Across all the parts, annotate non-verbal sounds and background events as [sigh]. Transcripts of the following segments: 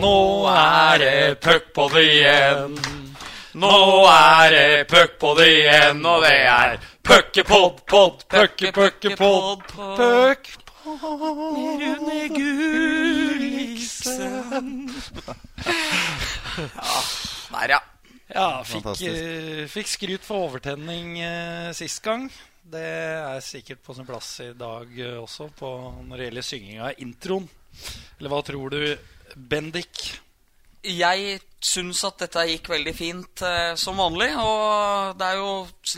Nå er det puckpod igjen. Nå er det puckpod igjen, og det er puckepod, pod, pucke, puckepod, puck. Rune Gulliksen. [laughs] Der, ja. Ja, fikk, eh, fikk skryt for overtenning uh, sist gang. Det er sikkert på sin plass i dag uh, også på, når det gjelder synginga av introen. Eller hva tror du, Bendik? Jeg syns at dette gikk veldig fint eh, som vanlig. Og det er jo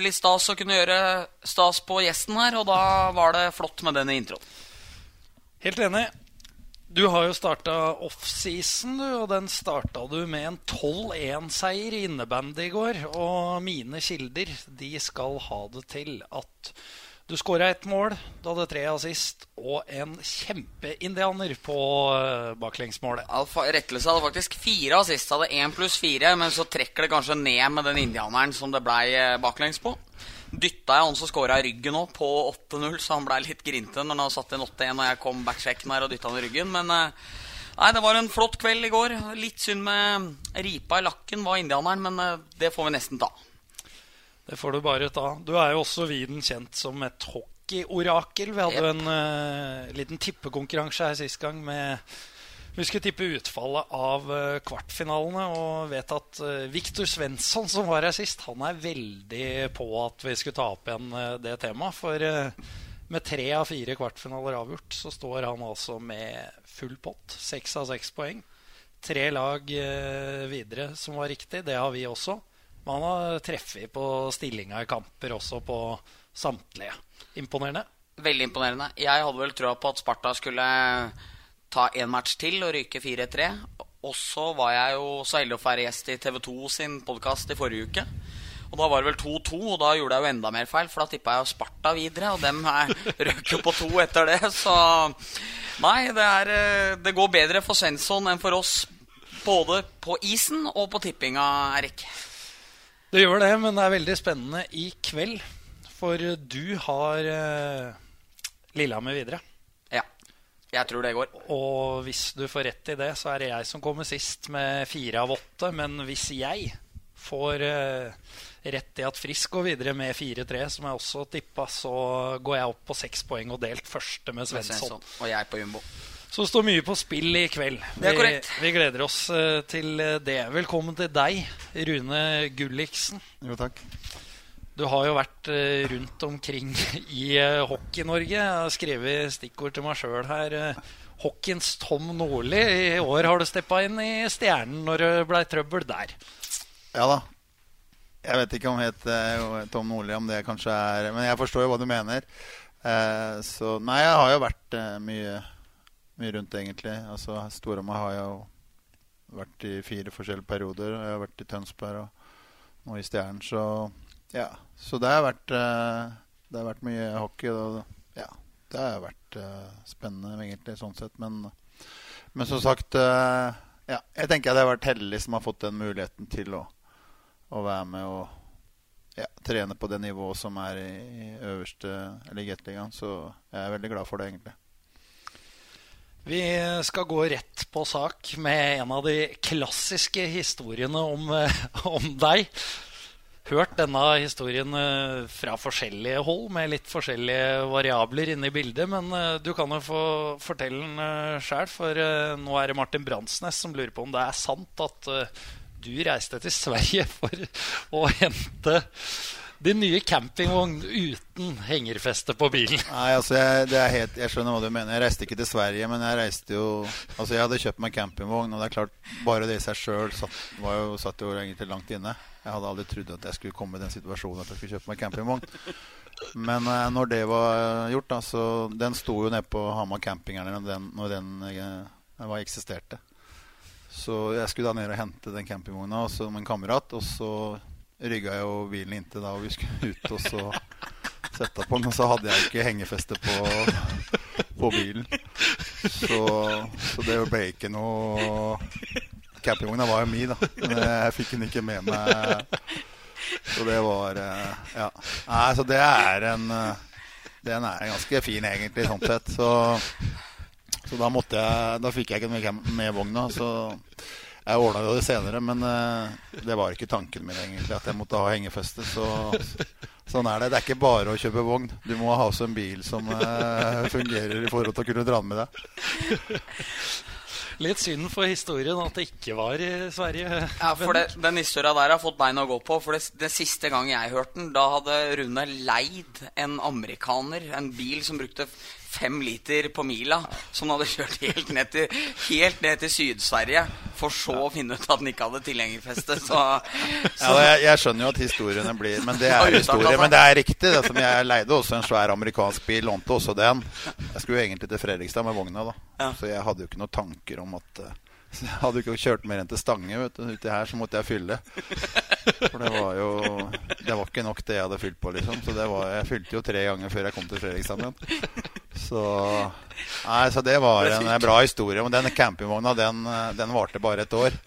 litt stas å kunne gjøre stas på gjesten her, og da var det flott med denne introen. Helt enig. Du har jo starta offseason, du, og den starta du med en 12-1-seier i innebandy i går. Og mine kilder de skal ha det til at du skåra ett mål, du hadde tre assist og en kjempeindianer på eh, baklengsmålet. Rettelse hadde faktisk fire assist. Hadde én pluss fire, men så trekker det kanskje ned med den indianeren som det blei eh, baklengs på. Dytta jeg han som skåra i ryggen òg, på 8-0, så han blei litt grinte når han satt inn 8-1 og jeg kom backsjekken her og dytta han i ryggen. Men eh, nei, det var en flott kveld i går. Litt synd med ripa i lakken var indianeren, men det får vi nesten ta. Det får du bare ta. Du er jo også viden kjent som et hockeyorakel. Vi hadde jo en uh, liten tippekonkurranse her sist gang med Vi skulle tippe utfallet av eh, kvartfinalene og vet at uh, Viktor Svensson, som var her sist, han er veldig på at vi skulle ta opp igjen eh, det temaet. For eh, med tre av fire kvartfinaler avgjort, så står han altså med full pott. Seks av seks poeng. Tre lag eh, videre som var riktig. Det har vi også. Men han har treffet på stillinga i kamper også på samtlige. Imponerende. Veldig imponerende. Jeg hadde vel trua på at Sparta skulle ta én match til og ryke 4-3. Og så var jeg jo så heldig å få være gjest i TV 2 sin podkast i forrige uke. Og da var det vel 2-2, og da gjorde jeg jo enda mer feil, for da tippa jeg jo Sparta videre, og dem [laughs] røk jo på to etter det, så Nei, det, er, eh, det går bedre for Svensson enn for oss. Både på isen og på tippinga, Erik. Det gjør det, men det er veldig spennende i kveld. For du har eh, Lillehammer videre. Ja. Jeg tror det går. Og hvis du får rett i det, så er det jeg som kommer sist med fire av åtte. Men hvis jeg får eh, rett i at Frisk går videre med 4-3, som jeg også tippa, så går jeg opp på seks poeng og delt første med Svensson. Og jeg på jumbo. Så det står mye på spill i kveld. Det er korrekt. vi gleder oss eh, til det. Velkommen til deg, Rune Gulliksen. Jo, takk. Du har jo vært eh, rundt omkring [laughs] i eh, Hockey-Norge. Jeg har skrevet stikkord til meg sjøl her. eh, Hockeyens Tom Nordli. I år har du steppa inn i Stjernen når det blei trøbbel der. Ja da. Jeg vet ikke om het eh, Tom Nordli, om det kanskje er Men jeg forstår jo hva du mener. Eh, så Nei, jeg har jo vært eh, mye, mye rundt, egentlig. Altså, Storhamar har jeg jo vært i fire forskjellige perioder. Jeg har vært i Tønsberg og nå i Stjernen, så ja. Så det har vært, eh, det har vært mye hockey. Og, ja, det har vært eh, spennende, egentlig, sånn sett. Men, men som sagt eh, ja, Jeg tenker jeg har vært heldig som har fått den muligheten til å å være med og ja, trene på det nivået som er i, i øverste eller Gateligaen. Så jeg er veldig glad for det, egentlig. Vi skal gå rett på sak med en av de klassiske historiene om, eh, om deg. Hørt denne historien eh, fra forskjellige hold, med litt forskjellige variabler inne i bildet. Men eh, du kan jo få fortelle den sjøl, for nå er det Martin Bransnes som lurer på om det er sant at du reiste til Sverige for å hente din nye campingvogn uten hengerfeste på bilen. Nei, altså jeg, helt, jeg skjønner hva du mener. Jeg reiste ikke til Sverige, men jeg reiste jo Altså jeg hadde kjøpt meg campingvogn, og det er klart, bare det i seg sjøl satt, jo, satt jo egentlig langt inne. Jeg hadde aldri trodd at jeg skulle komme i den situasjonen at jeg skulle kjøpe meg campingvogn. Men eh, når det var gjort, da, så Den sto jo nede på Hamar campingerne når den, når den eh, var eksisterte. Så jeg skulle da ned og hente den campingvogna og med en kamerat. Og så rygga jo bilen inntil da og vi skulle ut og så sette på den. Og så hadde jeg ikke hengefeste på, på bilen. Så, så det ble ikke noe Campingvogna var jo mi, da. Men jeg fikk den ikke med meg. Så det var eh, Ja. Nei, så det er en Den er ganske fin, egentlig, sånn sett. Så så da måtte jeg Da fikk jeg ikke med, med vogna. Så Jeg ordna det senere, men uh, det var ikke tanken min egentlig at jeg måtte ha hengefeste. Så sånn er det. Det er ikke bare å kjøpe vogn. Du må ha også en bil som uh, fungerer i forhold til å kunne dra den med deg. Litt synd for historien at det ikke var i Sverige. Ja, for det, Den historia der har fått bein å gå på. For det, det, siste gang jeg hørte den, da hadde Rune leid en amerikaner, en bil som brukte fem liter på mila, som hadde kjørt helt ned til, helt ned til Syd-Sverige, for så å finne ut at den ikke hadde tilhengerfeste. Så, så. Ja, jeg, jeg, skjønner jo at historiene blir Men det er historie. Men det er riktig. Det som jeg leide også en svær amerikansk bil, lånte også den. Jeg skulle jo egentlig til Fredrikstad med vogna, da. Så jeg hadde jo ikke noen tanker om at uh, [laughs] jeg hadde ikke kjørt mer enn til Stange. vet du. Uti her så måtte jeg fylle. For det var jo Det var ikke nok det jeg hadde fylt på, liksom. Så det var, jeg fylte jo tre ganger før jeg kom til Fredrikstad igjen. Så, nei, så det var en, en bra historie. Men den campingvogna, den, den varte bare et år.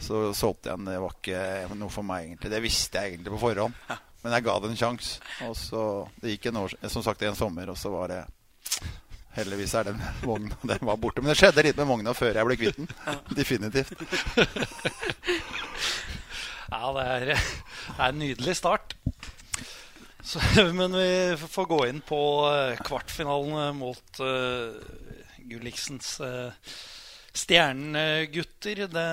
Så solgte jeg den. Det var ikke noe for meg, egentlig. Det visste jeg egentlig på forhånd. Men jeg ga det en sjanse. Og så Det gikk en år, som sagt en sommer, og så var det Heldigvis er den [laughs] vogna den var borte. Men det skjedde litt med vogna før jeg ble kvitt den. Definitivt. [laughs] Ja, det er, det er en nydelig start. Så, [laughs] men vi får gå inn på eh, kvartfinalen mot uh, Gulliksens uh, stjernegutter. Det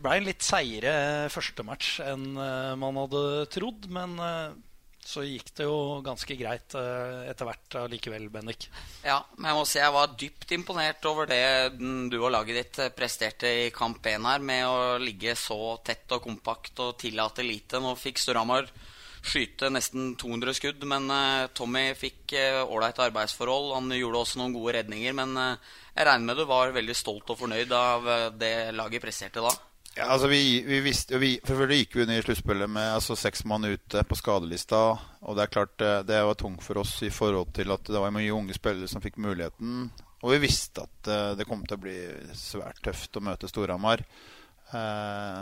ble en litt seigere første match enn uh, man hadde trodd. Men uh, så gikk det jo ganske greit uh, etter hvert likevel, Bendik. Ja, men jeg må si jeg var dypt imponert over det du og laget ditt eh, presterte i kamp 1 her, med å ligge så tett og kompakt og tillate lite. Nå fikk Storhamar skyte nesten 200 skudd, men uh, Tommy fikk ålreite arbeidsforhold. Han gjorde også noen gode redninger, men jeg regner med du var veldig stolt og fornøyd av det laget presterte da? Ja, altså vi, vi visste, vi, Selvfølgelig gikk vi ned i sluttspillet med altså, seks mann ute på skadelista. Og det er klart eh, det var tungt for oss i forhold til at det var mye unge spillere som fikk muligheten. Og vi visste at uh, det kom til å bli svært tøft å møte Storhamar. Uh,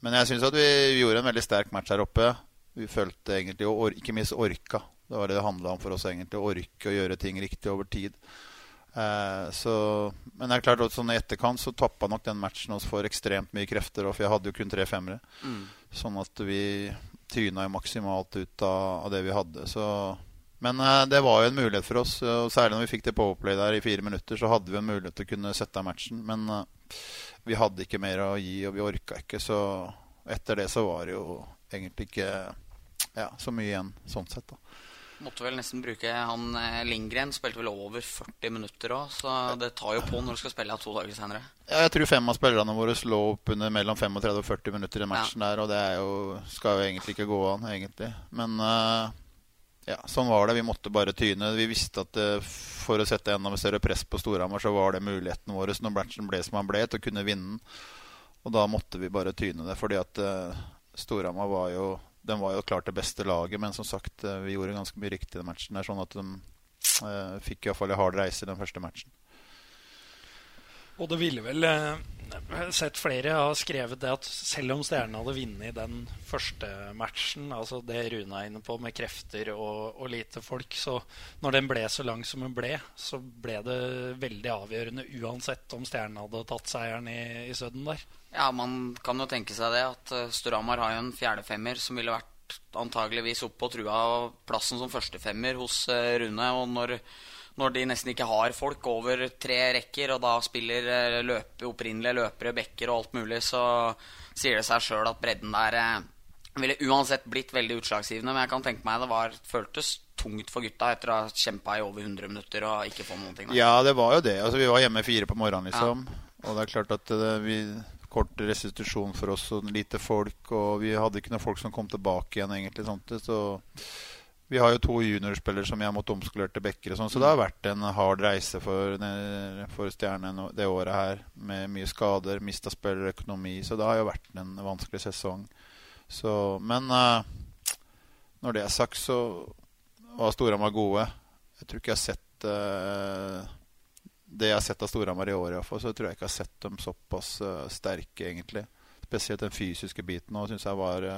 men jeg syns at vi, gjorde en veldig sterk match her oppe. Vi følte egentlig, og ikke minst orka. Det var det det handla om for oss, egentlig. Å orke å gjøre ting riktig over tid. Eh, så, men det er klart at sånn i etterkant så tappa nok den matchen oss for ekstremt mye krefter. For jeg hadde jo kun tre femmere. Mm. Sånn at vi tyna jo maksimalt ut av, av det vi hadde. Så, men eh, det var jo en mulighet for oss. Og særlig når vi fikk det powerplay der i fire minutter, så hadde vi en mulighet til å kunne sette av matchen. Men eh, vi hadde ikke mer å gi, og vi orka ikke. Så etter det så var det jo egentlig ikke ja, så mye igjen sånn sett. da Måtte vel nesten bruke han eh, Lindgren. Spilte vel over 40 minutter òg, så det tar jo på når du skal spille to dager senere. Ja, jeg tror fem av spillerne våre lå opp under mellom 35 og 40 minutter i matchen ja. der, og det jo, skal jo egentlig ikke gå an, egentlig. Men uh, ja, sånn var det. Vi måtte bare tyne. Vi visste at uh, for å sette enda større press på Storhamar, så var det muligheten vår når matchen ble som han ble, til å kunne vinne den. Og da måtte vi bare tyne det, fordi at uh, Storhamar var jo den var jo klart det beste laget, men som sagt, eh, vi gjorde ganske mye riktig i den matchen. Det er sånn at de uh, fikk iallfall en hard reise i den første matchen. Og det ville vel eh, sett flere har skrevet det at selv om Stjernen hadde vunnet den første matchen, altså det Rune er inne på med krefter og, og, lite folk, så når den ble så lang som den ble, så ble det veldig avgjørende uansett om Stjernen hadde tatt seieren i, i Sødden der. Ja, man kan jo tenke seg det at uh, Storhamar har jo en fjerdefemmer som ville vært antageligvis opp på trua plassen som førstefemmer hos uh, Rune. Og når når de nesten ikke har folk over tre rekker, og da spiller eh, løpe, opprinnelige løpere, bekker og alt mulig, så sier det seg sjøl at bredden der eh, ville uansett blitt veldig utslagsgivende. Men jeg kan tenke meg det var, føltes tungt for gutta etter å ha kjempa i over 100 minutter og ikke få noen ting. Der. Ja, det var jo det. Altså, vi var hjemme fire på morgenen, liksom. Ja. Og det er klart at det, vi kort restitusjon for oss og lite folk. Og vi hadde ikke noen folk som kom tilbake igjen, egentlig. Sånt, så vi har jo to juniorspillere som vi har måttet omskolere til backer. Sånn, så det har vært en hard reise for, for Stjernen det året her. Med mye skader, mista spillerøkonomi. Så det har jo vært en vanskelig sesong. Så, men uh, når det er sagt, så var Storhamar gode. Jeg tror ikke jeg har sett uh, det jeg har sett av Storhamar i år, iallfall, så tror jeg ikke jeg har sett dem såpass uh, sterke, egentlig. Spesielt den fysiske biten. Og syns jeg var,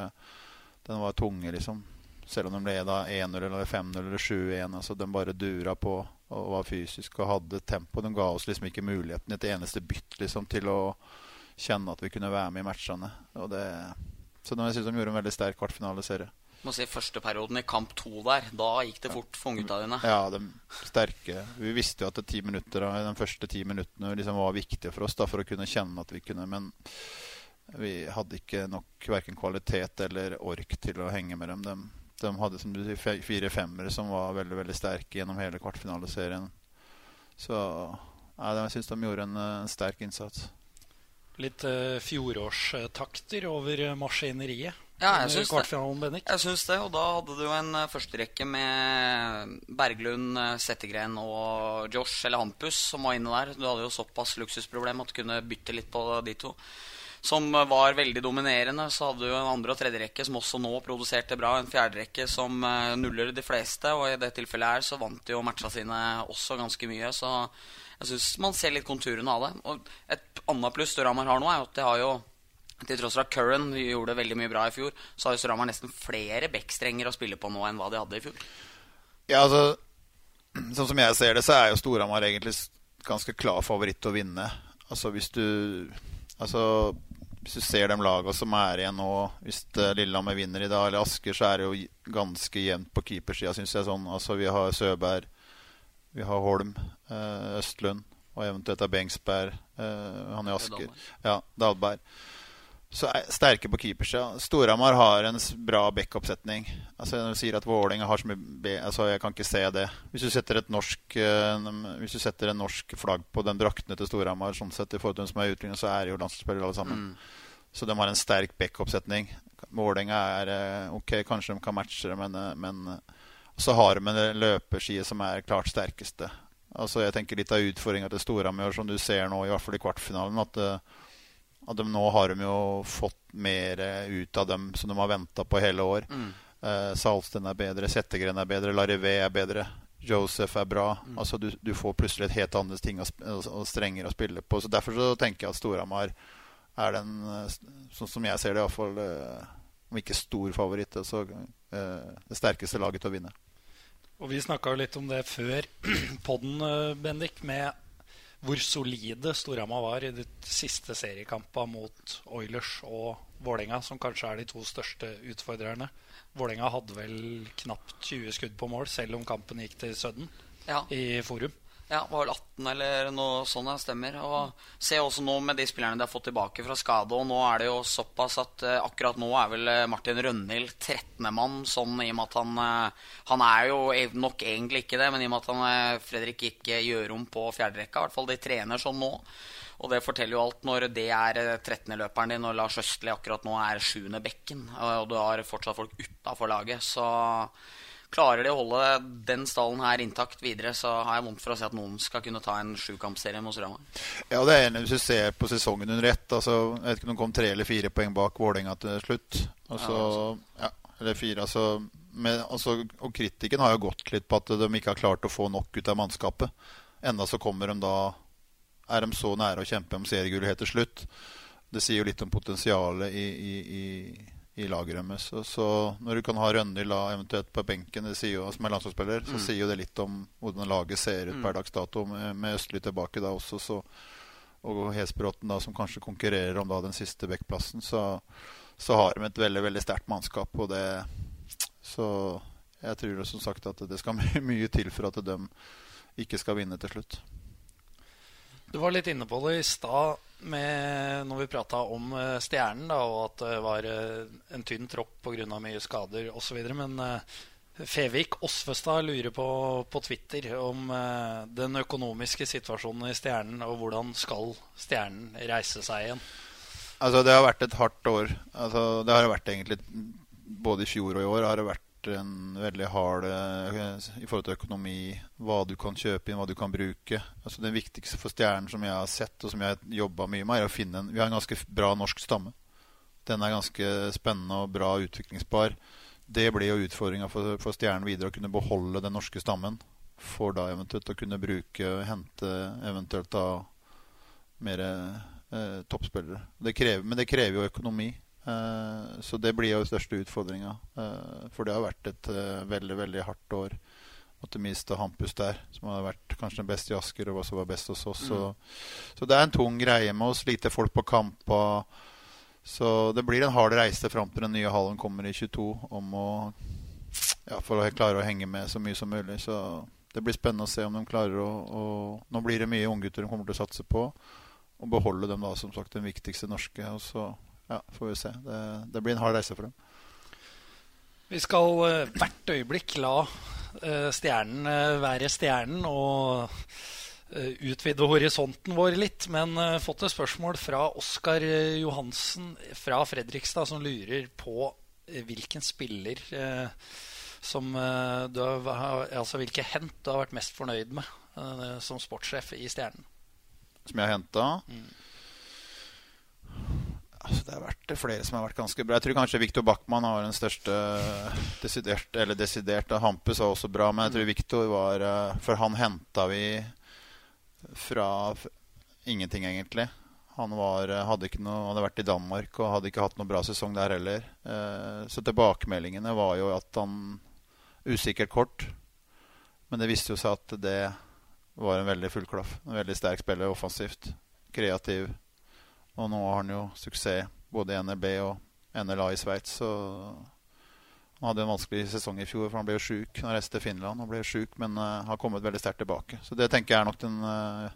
den var tunge, liksom. Selv om de ble da 1-0 eller 5-0 eller 7-1. Altså, de bare dura på og var fysiske og hadde tempo. De ga oss liksom ikke muligheten i et eneste bytt liksom, til å kjenne at vi kunne være med i matchene. Og det, så jeg synes de gjorde en veldig sterk kvartfinaleserie. Må si Første perioden i kamp to der, da gikk det fort for unggutta dine. Ja, de sterke. Vi visste jo at ti minutter, de første ti minuttene liksom var viktige for oss da, for å kunne kjenne at vi kunne Men vi hadde ikke nok verken kvalitet eller ork til å henge med dem. De, de hadde som du sier, fire femmere som var veldig veldig sterke gjennom hele kvartfinaleserien. Så ja, jeg syns de gjorde en, en sterk innsats. Litt uh, fjorårstakter over maskineriet. Ja, jeg syns det. Jeg syns det, og da hadde du en uh, førsterekke med Berglund, Settegren og Josh eller Hampus som var inne der. Du hadde jo såpass luksusproblem at du kunne bytte litt på de to. Som var veldig dominerende. Så hadde du en andre- og tredjerekke som også nå produserte bra. En fjerderekke som nuller de fleste, og i det tilfellet her så vant de jo matcha sine også ganske mye. Så jeg syns man ser litt konturene av det. Og et annet pluss Storhamar har nå, er at de har jo til tross for at Curran gjorde veldig mye bra i fjor, så har jo Storhamar nesten flere backstrenger å spille på nå enn hva de hadde i fjor. Ja, altså Sånn som jeg ser det, så er jo Storhamar egentlig ganske klar favoritt til å vinne. Altså hvis du Altså hvis du ser de lagene som er igjen nå Hvis Lillehammer vinner i dag, eller Asker, så er det jo ganske jevnt på keepersida, syns jeg. sånn Altså Vi har Søberg, vi har Holm, eh, Østlund og eventuelt er Bengsberg, eh, han i Asker. Ja, Dalberg. så er sterke på keepersida. Storhamar har en bra backup-setning. Altså, når du sier at Vålerenga har så mye altså, Jeg kan ikke se det. Hvis du setter et norsk Hvis du setter en norsk flagg på den draktene til Storhamar, sånn sett i forhold til dem som er utlignet, så er det jo landslagsspillere alle sammen. Mm. Så de har en sterk backup-setning. Vålerenga er uh, Ok, kanskje de kan matche det, men, uh, men så har de en løperside som er klart sterkeste. Altså, jeg tenker Litt av utfordringa til Storhamar, som du ser nå, i hvert fall i kvartfinalen, at at de nå har de jo fått mer ut av dem som de har venta på hele år. Mm. Eh, Salsten er bedre, Settegren er bedre, Larivé er bedre. Joseph er bra. Mm. Altså du, du, får plutselig et helt annet ting og strenger å spille på. Så Derfor så tenker jeg at Storhamar er den, eh, sånn som jeg ser det, iallfall eh, om ikke stor favoritt, så eh, det sterkeste laget til å vinne. Og Vi snakka litt om det før [clears throat] podden, Bendik, med hvor solide Storhamar var i de siste seriekampene mot Oilers og Vålerenga, som kanskje er de to største utfordrerne. Vålerenga hadde vel knapt 20 skudd på mål, selv om kampen gikk til Sudden ja. i Forum. Ja, var vel 18 eller noe sånt. Det stemmer. Og se også nå med de spillerne de har fått tilbake fra skade. Og nå er det jo såpass at uh, akkurat nå er vel uh, Martin Rønhild 13. mann. Sånn i og med at han uh, Han er jo nok egentlig ikke det, men i og med at han, Fredrik gjør om på fjerderekka. I hvert fall de trener sånn nå. Og det forteller jo alt når det er 13. løperen din, og Lars Østli akkurat nå er 7. bekken. Og du har fortsatt folk utafor laget. Så Klarer de å holde den stallen her intakt videre, så har jeg vondt for å se at noen skal kunne ta en sjukampserie mot Storhamar. Ja, det er enig hvis du ser på sesongen under ett. Altså, jeg vet ikke om de kom tre eller fire poeng bak Vålerenga til slutt. Altså, ja, ja, eller fire, altså, med, altså, og kritikken har jo gått litt på at de ikke har klart å få nok ut av mannskapet. Enda så kommer de da Er de så nære å kjempe om seriegullet helt til slutt. Det sier jo litt om potensialet i, i, i i laget deres. Så, så, når du kan ha Rønhild eventuelt på benken jo, som er landslagsspiller, så mm. sier jo det litt om hvordan laget ser ut mm. per dags dato, med, med Østli tilbake da også. Så, og Hesbråten, da, som kanskje konkurrerer om da, den siste backplassen, så, så, har de et veldig veldig sterkt mannskap. Og det, så jeg tror som sagt at det skal [laughs] mye til for at de ikke skal vinne til slutt. Du var litt inne på det i stad når vi prata om uh, Stjernen, da, og at det var uh, en tynn tropp pga. mye skader osv. Men uh, Fevik Osvestad lurer på, på Twitter om den økonomiske situasjonen i Stjernen, og hvordan skal Stjernen reise seg igjen? Altså, det har vært et hardt år. Altså, det har vært egentlig Både i fjor og i år har det vært en veldig hard eh, i forhold til økonomi. Hva du kan kjøpe inn, hva du kan bruke. Altså Det viktigste for Stjernen som jeg har sett, og som jeg har jobba mye med, er å finne en Vi har en ganske bra norsk stamme. Den er ganske spennende og bra utviklingsbar. Det blir jo utfordringa for, for Stjernen videre, å kunne beholde den norske stammen. For da eventuelt å kunne bruke hente eventuelt da mer eh, toppspillere. Det krever, men det krever jo økonomi. Eh, så det blir jo den største utfordringa. Eh, for det har vært et eh, veldig, veldig hardt år måtte miste Hampus der, som hadde vært kanskje den beste i Asker, og også var best hos oss. Så, så det er en tung greie med oss. Lite folk på kamper. Så det blir en hard reise fram til den nye hallen kommer i 22 om å ja, for å klare å henge med så mye som mulig. Så det blir spennende å se om de klarer å, å Nå blir det mye unggutter de kommer til å satse på. Og beholde dem da som sagt den viktigste norske. Og så ja, får vi se. Det, det blir en hard reise for dem. Vi skal uh, hvert øyeblikk la uh, stjernen uh, være stjernen og utvide horisonten vår litt. Men fått et spørsmål fra Oskar Johansen fra Fredrikstad, som lurer på hvilken spiller som du har, altså hvilke hent du har vært mest fornøyd med som sportssjef i Stjernen. Som jeg har henta? Mm. Altså, det har vært flere som har vært ganske bra. Jeg tror kanskje Viktor Backman har den største desidert, eller desidert. Hampus var også bra, men jeg tror Viktor var eh, For han henta vi fra ingenting, egentlig. Han var, eh, hadde, noe, hadde, vært i Danmark og hadde ikke hatt noe bra sesong der heller. Eh, så tilbakemeldingene var jo at han Usikkert kort. Men det viste jo seg at det var en veldig fullklaff. En veldig sterk spiller offensivt. Kreativ og nå har han jo suksess både i NRB og NLA i Sveits. Så han hadde en vanskelig sesong i fjor, for han ble jo sjuk. Han reiste til Finland og ble sjuk, men uh, har kommet veldig sterkt tilbake. Så det tenker jeg er nok den uh,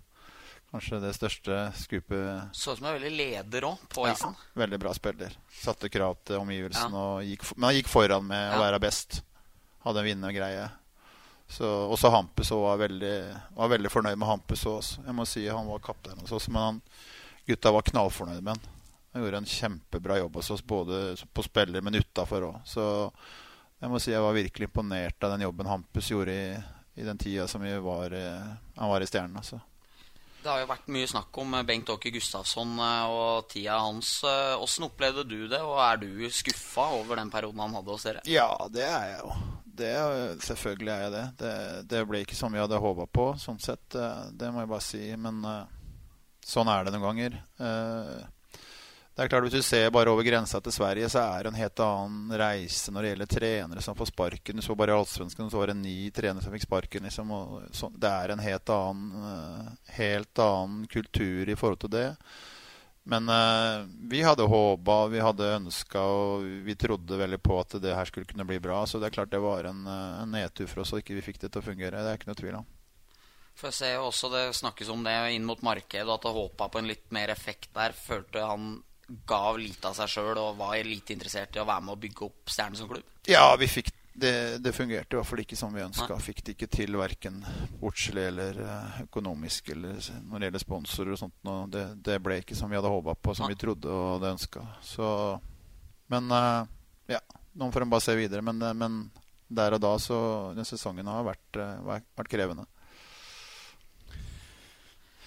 kanskje det største skupet. Så ut som en veldig leder òg, på isen. Ja, veldig bra spiller. Satte krav til omgivelsene, ja. men han gikk foran med ja. å være best. Hadde en vinnergreie. Så, også Hampus var veldig, var veldig fornøyd med Hampus òg. Jeg må si Han var kaptein hos oss, men han gutta var knallfornøyde med han. Han gjorde en kjempebra jobb hos oss, både på spiller, men utafor òg. Så jeg må si jeg var virkelig imponert av den jobben Hampus gjorde i, i den tida som var, eh, han var i Stjernen. Altså. Det har jo vært mye snakk om eh, Bengt Åke Gustavsson eh, og tida hans. Åssen opplevde du det, og er du skuffa over den perioden han hadde hos dere? Ja, det er jeg jo. Det, selvfølgelig er jeg det. det. det. ble ikke som vi hadde håpa på, sånn sett. Det må jeg bare si. Men sånn er det noen ganger. Eh, det er klart Hvis du ser bare over grensa til Sverige, så er det en helt annen reise når det gjelder trenere som får sparken. Du så bare i Allsvensken, så var det ni trenere som fikk sparken. Liksom, så, det er en helt annen, eh, helt annen kultur i forhold til det. Men uh, vi hadde håpa, vi hadde ønska, og vi trodde veldig på at det her skulle kunne bli bra. Så det er klart det var en, en nedtur for oss at ikke vi fikk det til å fungere. Det er ikke noe tvil om. For jeg ser jo også Det snakkes om det inn mot markedet, at det håpa på en litt mer effekt der. Følte han gav lite av seg sjøl og var lite interessert i å være med å bygge opp Stjernen som klubb? Ja, vi fikk det, det fungerte i hvert fall ikke som vi ønska. Fikk det ikke til verken sportslig eller eh, økonomisk eller når det gjelder sponsorer og sånt. Og det, det, ble ikke som vi hadde håpa på, som vi trodde og hadde ønska. Men eh, ja, nå får en bare se videre. Men, eh, men, der og da så Den sesongen har vært, vært krevende.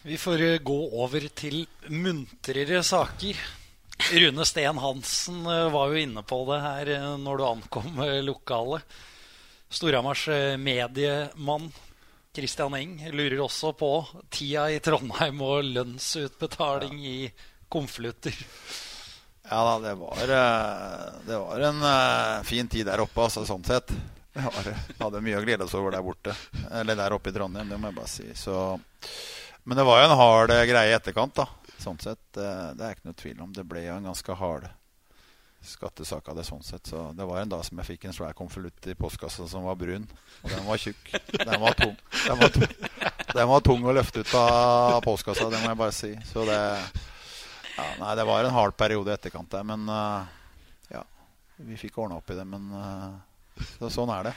Vi får eh, gå over til muntrere saker. Rune Steen Hansen eh, var jo inne på det her eh, når du ankom lokalet. Storhamars mediemann Christian Eng lurer også på tida i Trondheim og lønnsutbetaling ja. i konvolutter. Ja da, det var, det var en fin tid der oppe, altså, sånn sett. Vi hadde mye å glede oss over der borte. Eller der oppe i Trondheim, det må jeg bare si. Så men det var jo en hard eh, greie i etterkant, da. Sånn sett. Det, det er ikke noe tvil om. Det ble jo en ganske hard skattesak av det sånn sett. Så det var en dag som jeg fikk en svær konvolutt i postkassa som var brun. Og den var tjukk. Den var tung. Den var tung, den var tung å løfte ut av postkassa, det må jeg bare si. Så det ja, Nei, det var en hard periode i etterkant der. Men uh, ja, vi fikk ordna opp i det. Men så, sånn er det.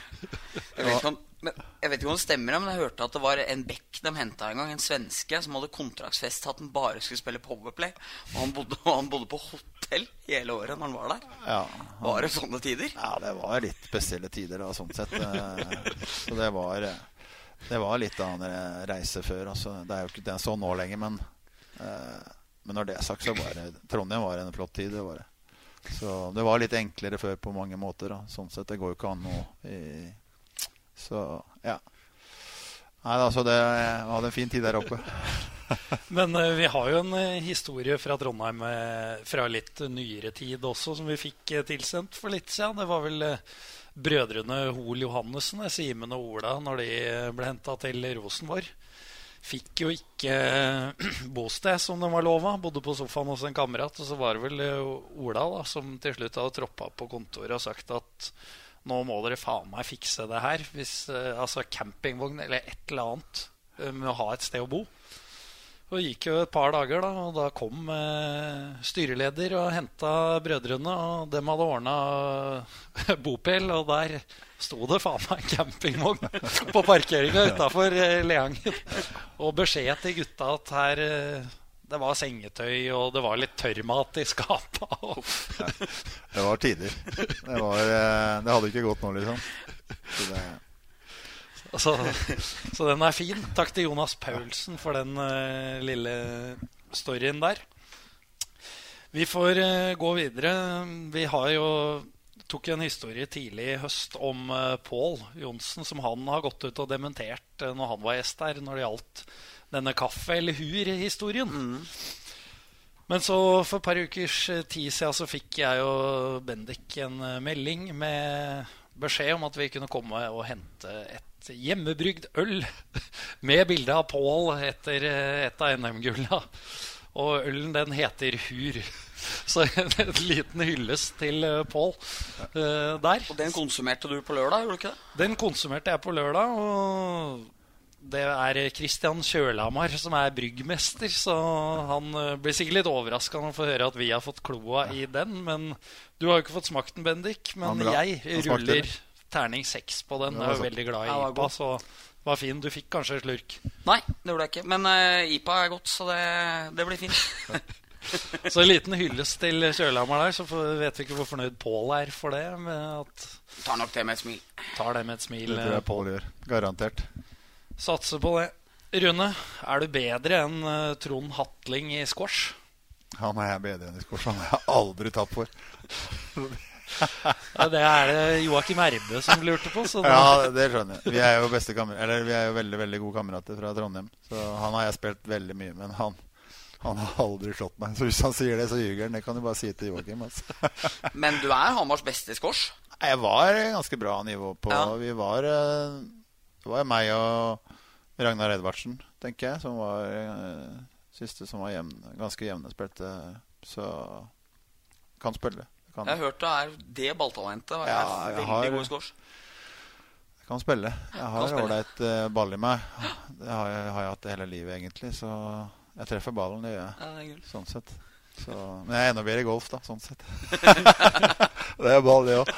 Vet, om, men, jeg vet ikke om det stemmer, men jeg hørte at det var en bekk de henta en gang. En svenske som hadde kontraktsfest at han bare skulle spille Powerplay. Og han bodde, og han bodde på hotell hele året når han var der. Ja, han, var det sånne tider? Ja, det var litt spesielle tider, da, sånn sett. Eh, så det var, det var litt av en reise før. Altså. Det er jo ikke det sånn nå lenger, men, eh, men når det er sagt, så var det Trondheim var en flott tid. Det var det. Så det var litt enklere før på mange måter. Da. Sånn sett, Det går jo ikke an nå i så ja. Nei, altså det, jeg hadde en fin tid der oppe. [laughs] Men uh, vi har jo en uh, historie fra Trondheim uh, fra litt nyere tid også, som vi fikk tilsendt for litt siden. Det var vel brødrene Hoel Johannessen, Simen og Ola, når de ble henta til Rosenborg. Fikk jo ikke [clears throat] bosted som de var lova. Bodde på sofaen hos en kamerat. Og så var det vel Ola da, som til slutt hadde troppa på kontoret og sagt at nå må dere faen meg fikse det her. Hvis, altså campingvogn eller et eller annet med å ha et sted å bo. Og det gikk jo et par dager, da, og da kom eh, styreleder og henta brødrene. Og dem hadde ordna [laughs] bopel, og der sto det faen meg en campingvogn [laughs] på parkeringa utafor eh, Leangen. Og beskjed til gutta at her eh, det var sengetøy, og det var litt tørrmat i skapa. Ja, det var tider. Det, var, eh, det hadde ikke gått nå, liksom. Så det så, så, den er fin. Takk til Jonas Paulsen for den uh, lille storyen der. Vi får uh, gå videre. Vi har jo tok en historie tidlig i høst om uh, Pål Johnsen, som han har gått ut og dementert uh, når han var gjest der, når det gjaldt denne kaffe- eller hur-historien. Mm. Men så for et par ukers tid siden så fikk jeg og Bendik en melding med beskjed om at vi kunne komme og hente et hjemmebrygd øl [laughs] med bilde av Pål etter et av NM-gulla. Og ølen den heter Hur. [laughs] Så en liten hyllest til uh, Pål uh, der. Og den konsumerte du på lørdag? gjorde du ikke det? Den konsumerte jeg på lørdag. Og det er Kristian Kjølhamar som er bryggmester. Så han uh, blir sikkert litt overraska når han får høre at vi har fått kloa i den. Men du har jo ikke fått smakt den, Bendik. Men jeg ruller terning seks på den. Jeg er jo veldig glad i ja, IPA, så var fin. Du fikk kanskje slurk? Nei, det gjorde jeg ikke. Men uh, IPA er godt, så det, det blir fint. [laughs] [laughs] så en liten hyllest til Kjølhammer der, så vet vi ikke hvor fornøyd Pål er for det. Tar nok det med et smil. Tar det med et smil. Det tror jeg Pål gjør. Garantert. Satser på det. Rune, er du bedre enn uh, Trond Hatling i squash? Han er jeg bedre enn i squash. Han har jeg aldri tapt for. ja, det er det Joakim Erbe som lurte på. [laughs] ja, det skjønner jeg. Vi er jo beste Eller vi er jo veldig veldig gode kamerater fra Trondheim. Så han har jeg spilt veldig mye med. Men han, han har aldri slått meg. Så hvis han sier det, så ljuger han. Det kan du bare si til Joakim. Altså. [laughs] men du er Hamars beste skors? Jeg var ganske bra nivå på ja. Vi var eh, Det var meg og Ragnar Edvardsen, tenker jeg, som var eh, siste som var jevne, ganske jevne spilte. Så kan spille. Kan. Jeg har hørt det er det balltalentet. Ja, er veldig har, god squash. Jeg kan spille. Jeg har ålreit uh, ball i meg. Det har jeg, har jeg, hatt hele livet, egentlig. Så jeg treffer ballen, det gjør jeg. Ja, sånn sett. Så, men jeg er enda bedre i golf, da, sånn sett. [laughs] det er ball, det òg.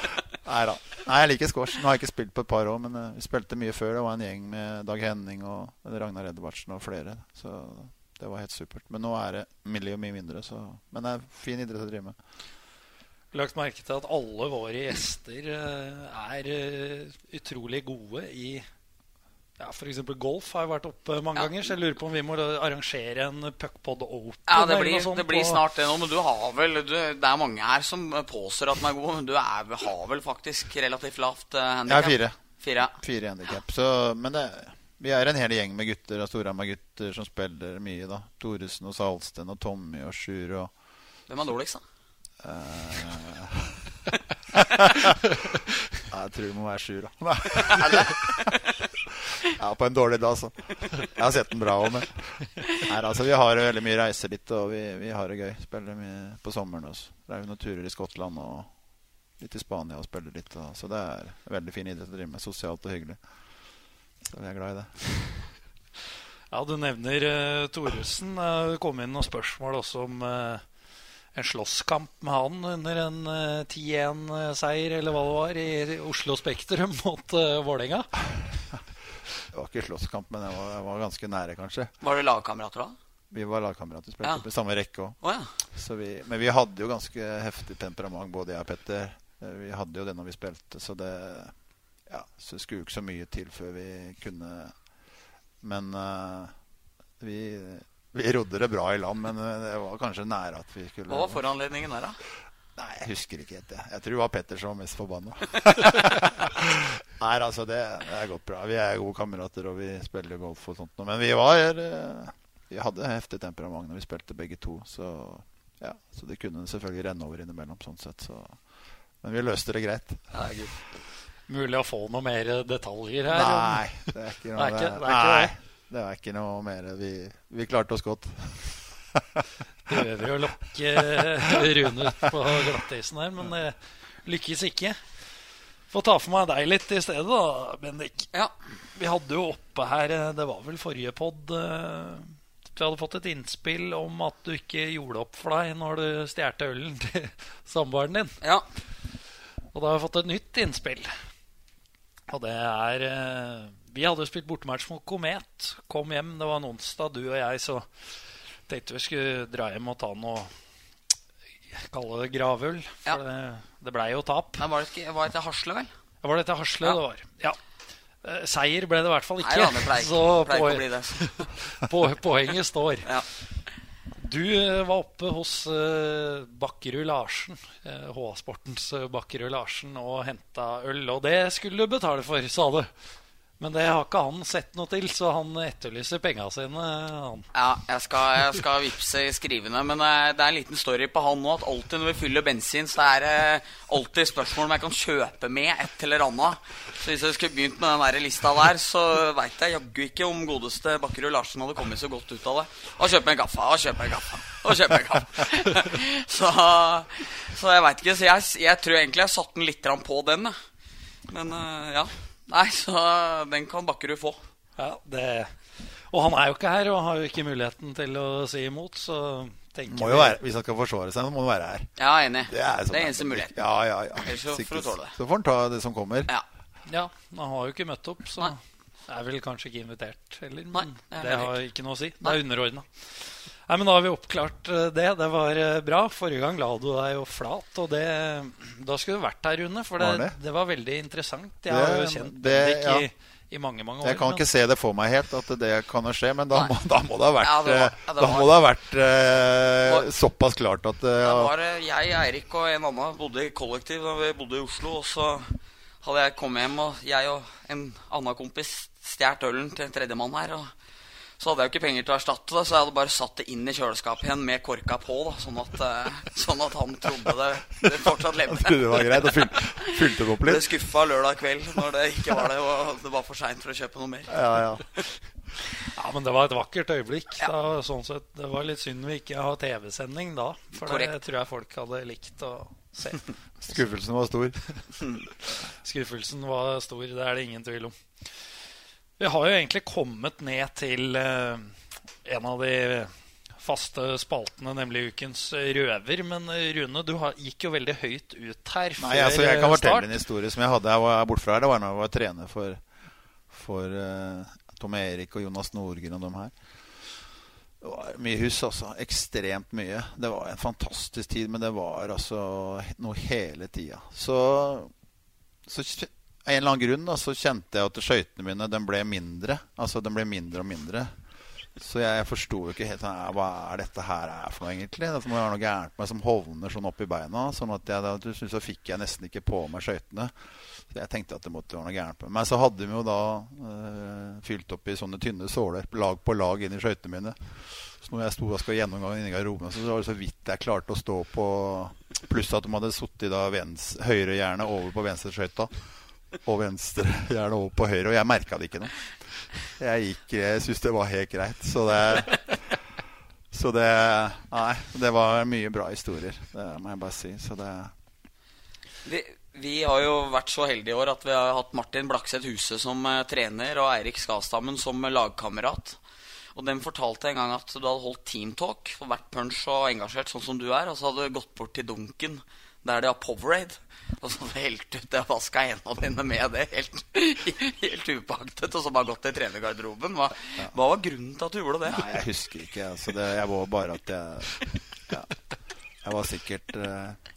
Nei da. Nei, jeg liker squash. Nå har jeg ikke spilt på et par år, men uh, vi spilte mye før. Det var en gjeng med Dag Henning og Ragnar Edvardsen og flere. Så det var helt supert. Men nå er det mye, mye mindre. Så. Men det er fin idrett å drive med lagt merke til at alle våre gjester uh, er uh, utrolig gode i ja, F.eks. golf har jo vært oppe mange ja. ganger. Så jeg lurer på om vi må arrangere en puckpod open. Ja, Det blir, det blir snart det nå. Men du har vel du, Det er mange her som påstår at den er god, men du er, har vel faktisk relativt lavt uh, handikap? Ja, fire. Fire, fire handikap. Men det, vi er en hel gjeng med gutter og Storhamar-gutter som spiller mye. da Thoresen og Salsten og Tommy og Sjur. Og... Hvem er dårligst, da? [laughs] Uh... jeg tror det må være Sjur, da. [laughs] [laughs] ja, på en dårlig dag, så. Jeg har sett den bra òg, men Nei, altså, Vi har veldig mye reiser litt, og vi, vi, har det gøy. Spiller mye på sommeren også. Det er jo noen turer i Skottland og litt i Spania og spiller litt. Og, så det er veldig fin idrett å drive med. Sosialt og hyggelig. Så vi er glad i det. Ja, du nevner uh, Thoresen. Det kom inn noen spørsmål også om uh, en slåsskamp med han under en uh, eh, 10-1-seier eller hva det var, i Oslo Spektrum mot uh, Vålerenga. Det var ikke slåsskamp, men jeg var, jeg var, ganske nære, kanskje. Var det lagkamerater da? Vi var lagkamerater. Spilte ja. på samme rekke òg. Oh, ja. men vi hadde jo ganske heftig temperament, både jeg og Petter. Eh, vi hadde jo det når vi spilte, så det ja, så det skulle jo ikke så mye til før vi kunne Men uh, vi vi rodde det bra i land, men eh, det var kanskje nære at vi skulle Hva var foranledningen der, da? Nei, Jeg husker ikke helt det. Jeg tror det var Petter som var mest forbanna. [laughs] Nei, altså, det, det, er gått bra. Vi er gode kamerater, og vi spiller golf og sånt. Men vi var, eh, vi hadde heftig temperament når vi spilte begge to. Så, ja, så det kunne selvfølgelig renne over innimellom. sånn sett. Så. Men vi løste det greit. Ja, Mulig å få noe mer detaljer her? Nei, det er ikke noe, det, er ikke, det, er ikke det er ikke noe mer. Vi, vi klarte oss godt. [laughs] Prøver å lokke Rune ut på glattisen her, men det lykkes ikke. Får ta for meg deg litt i stedet, da, Bendik. Ja. Vi hadde jo oppe her Det var vel forrige pod vi hadde fått et innspill om at du ikke gjorde opp for deg når du stjal ølen til [laughs] samboeren din. ja. Og da har vi fått et nytt innspill. Og det er eh, Vi hadde jo spilt bortematch mot Komet. Kom hjem, det var en onsdag, du og jeg, så tenkte vi skulle dra hjem og ta noe Kalle det gravøl. For Ja. det, det blei jo tap. Nei, var det ikke var det til Hasle, vel? Var det til Hasle Ja. det var? Ja. Eh, Seier ble det i hvert fall ikke. Nei det pleier [laughs] så pleier poen, å bli det. [laughs] på, poenget står. Ja. Du eh, var oppe hos uh, Bakkerud Larsen, uh, HA-sportens Bakkerud Larsen, og henta øl. Og det skulle du betale for, sa du. Men det har ikke han sett noe til, så han etterlyser penga sine. Han. Ja, jeg skal, jeg skal vippse skrivende, men eh, det er en liten story på han nå. At alltid når vi fyller bensin, så er det alltid spørsmål om jeg kan kjøpe med et eller annet. Så hvis jeg skulle begynt med den der lista der, så veit jeg jaggu ikke om godeste Bakkerud Larsen hadde kommet så godt ut av det. Og kjøpe en kaffe, og kjøpe en kaffe, og kjøpe en kaffe. [laughs] så, så jeg veit ikke. Så jeg, jeg tror egentlig jeg satte den litt på den. Men eh, ja. Nei, så den kan Bakkerud få. Ja, det... Og han er jo ikke her og har jo ikke muligheten til å si imot, så tenker Må jo være, hvis han skal forsvare seg, så må han være her. Ja, enig. Det er, det er eneste muligheten. Ja, ja, ja. Ellers så får du Sikkert. tåle det. Så får han ta det som kommer. Ja. Ja, han har jo ikke møtt opp, så Nei. er vel kanskje ikke invitert heller. Nei, det det har ikke noe å si. Det er underordna. Nei, men Da har vi oppklart eh, det. Det var eh, bra. Forrige gang la du deg jo flat. Og det, da skulle du vært her, Rune. For det, Var det? det? var veldig interessant. Jeg har jo kjent det- Bendik i, ja. i mange mange år. Jeg kan men- ikke se det for meg helt at det kan skje, men da, må, da må det ha vært, Ja, det var- eh, ja, da var- må det ha vært eh, såpass klart at eh, Det var jeg, Eirik og en annen bodde i kollektiv da vi bodde i Oslo. Og så hadde jeg kommet hjem, og jeg og en annen kompis stjålet ølen til en tredjemann her. Og så hadde jeg jo ikke penger til å erstatte det, så jeg hadde bare satt det inn i kjøleskapet igjen med korka på. da Sånn at, eh, sånn at han trodde det, det fortsatt levde. det var greit. Og fyl, fylte det opp Ble litt. skuffa lørdag kveld når det ikke var det, og det var for seint for å kjøpe noe mer. Ja, ja. Ja, men det var et vakkert øyeblikk. Da, sånn sett, det var litt synd vi ikke har TV-sending da. For det tror jeg folk hadde likt å se. Skuffelsen var stor. [laughs] Skuffelsen var stor, det er det ingen tvil om. Vi har jo egentlig kommet ned til eh, en av de faste spaltene, nemlig ukens røver. Men eh, Rune, du gikk jo veldig høyt ut her Nei, altså, jeg kan fortelle en historie som jeg hadde jeg var bortfra her. Det var da jeg var trener for, for uh, Tom Erik og Jonas Nordgren og dem her. Det var mye hus, altså. Ekstremt mye. Det var en fantastisk tid, men det var altså noe hele tida. Så, så av en eller annen grunn da, så kjente jeg at skøytene mine den ble mindre. Altså, den ble mindre og mindre. Så jeg forsto jo ikke helt hva er dette her er for noe, egentlig. Det må være noe gærent med meg som hovner sånn opp i beina. Sånn at jeg, til slutt så fikk jeg nesten ikke på meg skøytene. Så jeg tenkte at det måtte være noe gærent med meg. Så hadde vi jo da øh, fylt opp i sånne tynne såler, lag på lag, inn i skøytene mine. Så når jeg sto og skulle gjennomgå inni garderoben, så var det så vidt jeg klarte å stå på Pluss at de hadde sittet da vens, høyre over på venstreskøyta. Og venstre gjerne over på høyre. Og jeg merka det ikke noe. Jeg gikk Jeg syntes det var helt greit. Så det Så det Nei, det var mye bra historier. Det må jeg bare si. Så det Vi, vi har jo vært så heldige i år at vi har hatt Martin Blakseth Huse som eh, trener og Eirik Skastammen som lagkamerat. Og dem fortalte en gang at du hadde holdt teamtalk for hvert punch og engasjert sånn som du er, og så hadde du gått bort til dunken der de har Powerade. Og så helt ut Jeg vaska hendene dine med det, helt, helt upaktet, og så bare gått i trenergarderoben. Hva, hva var grunnen til at du gjorde det? Nei, jeg husker ikke. Altså det, jeg var bare at jeg ja, Jeg var sikkert Det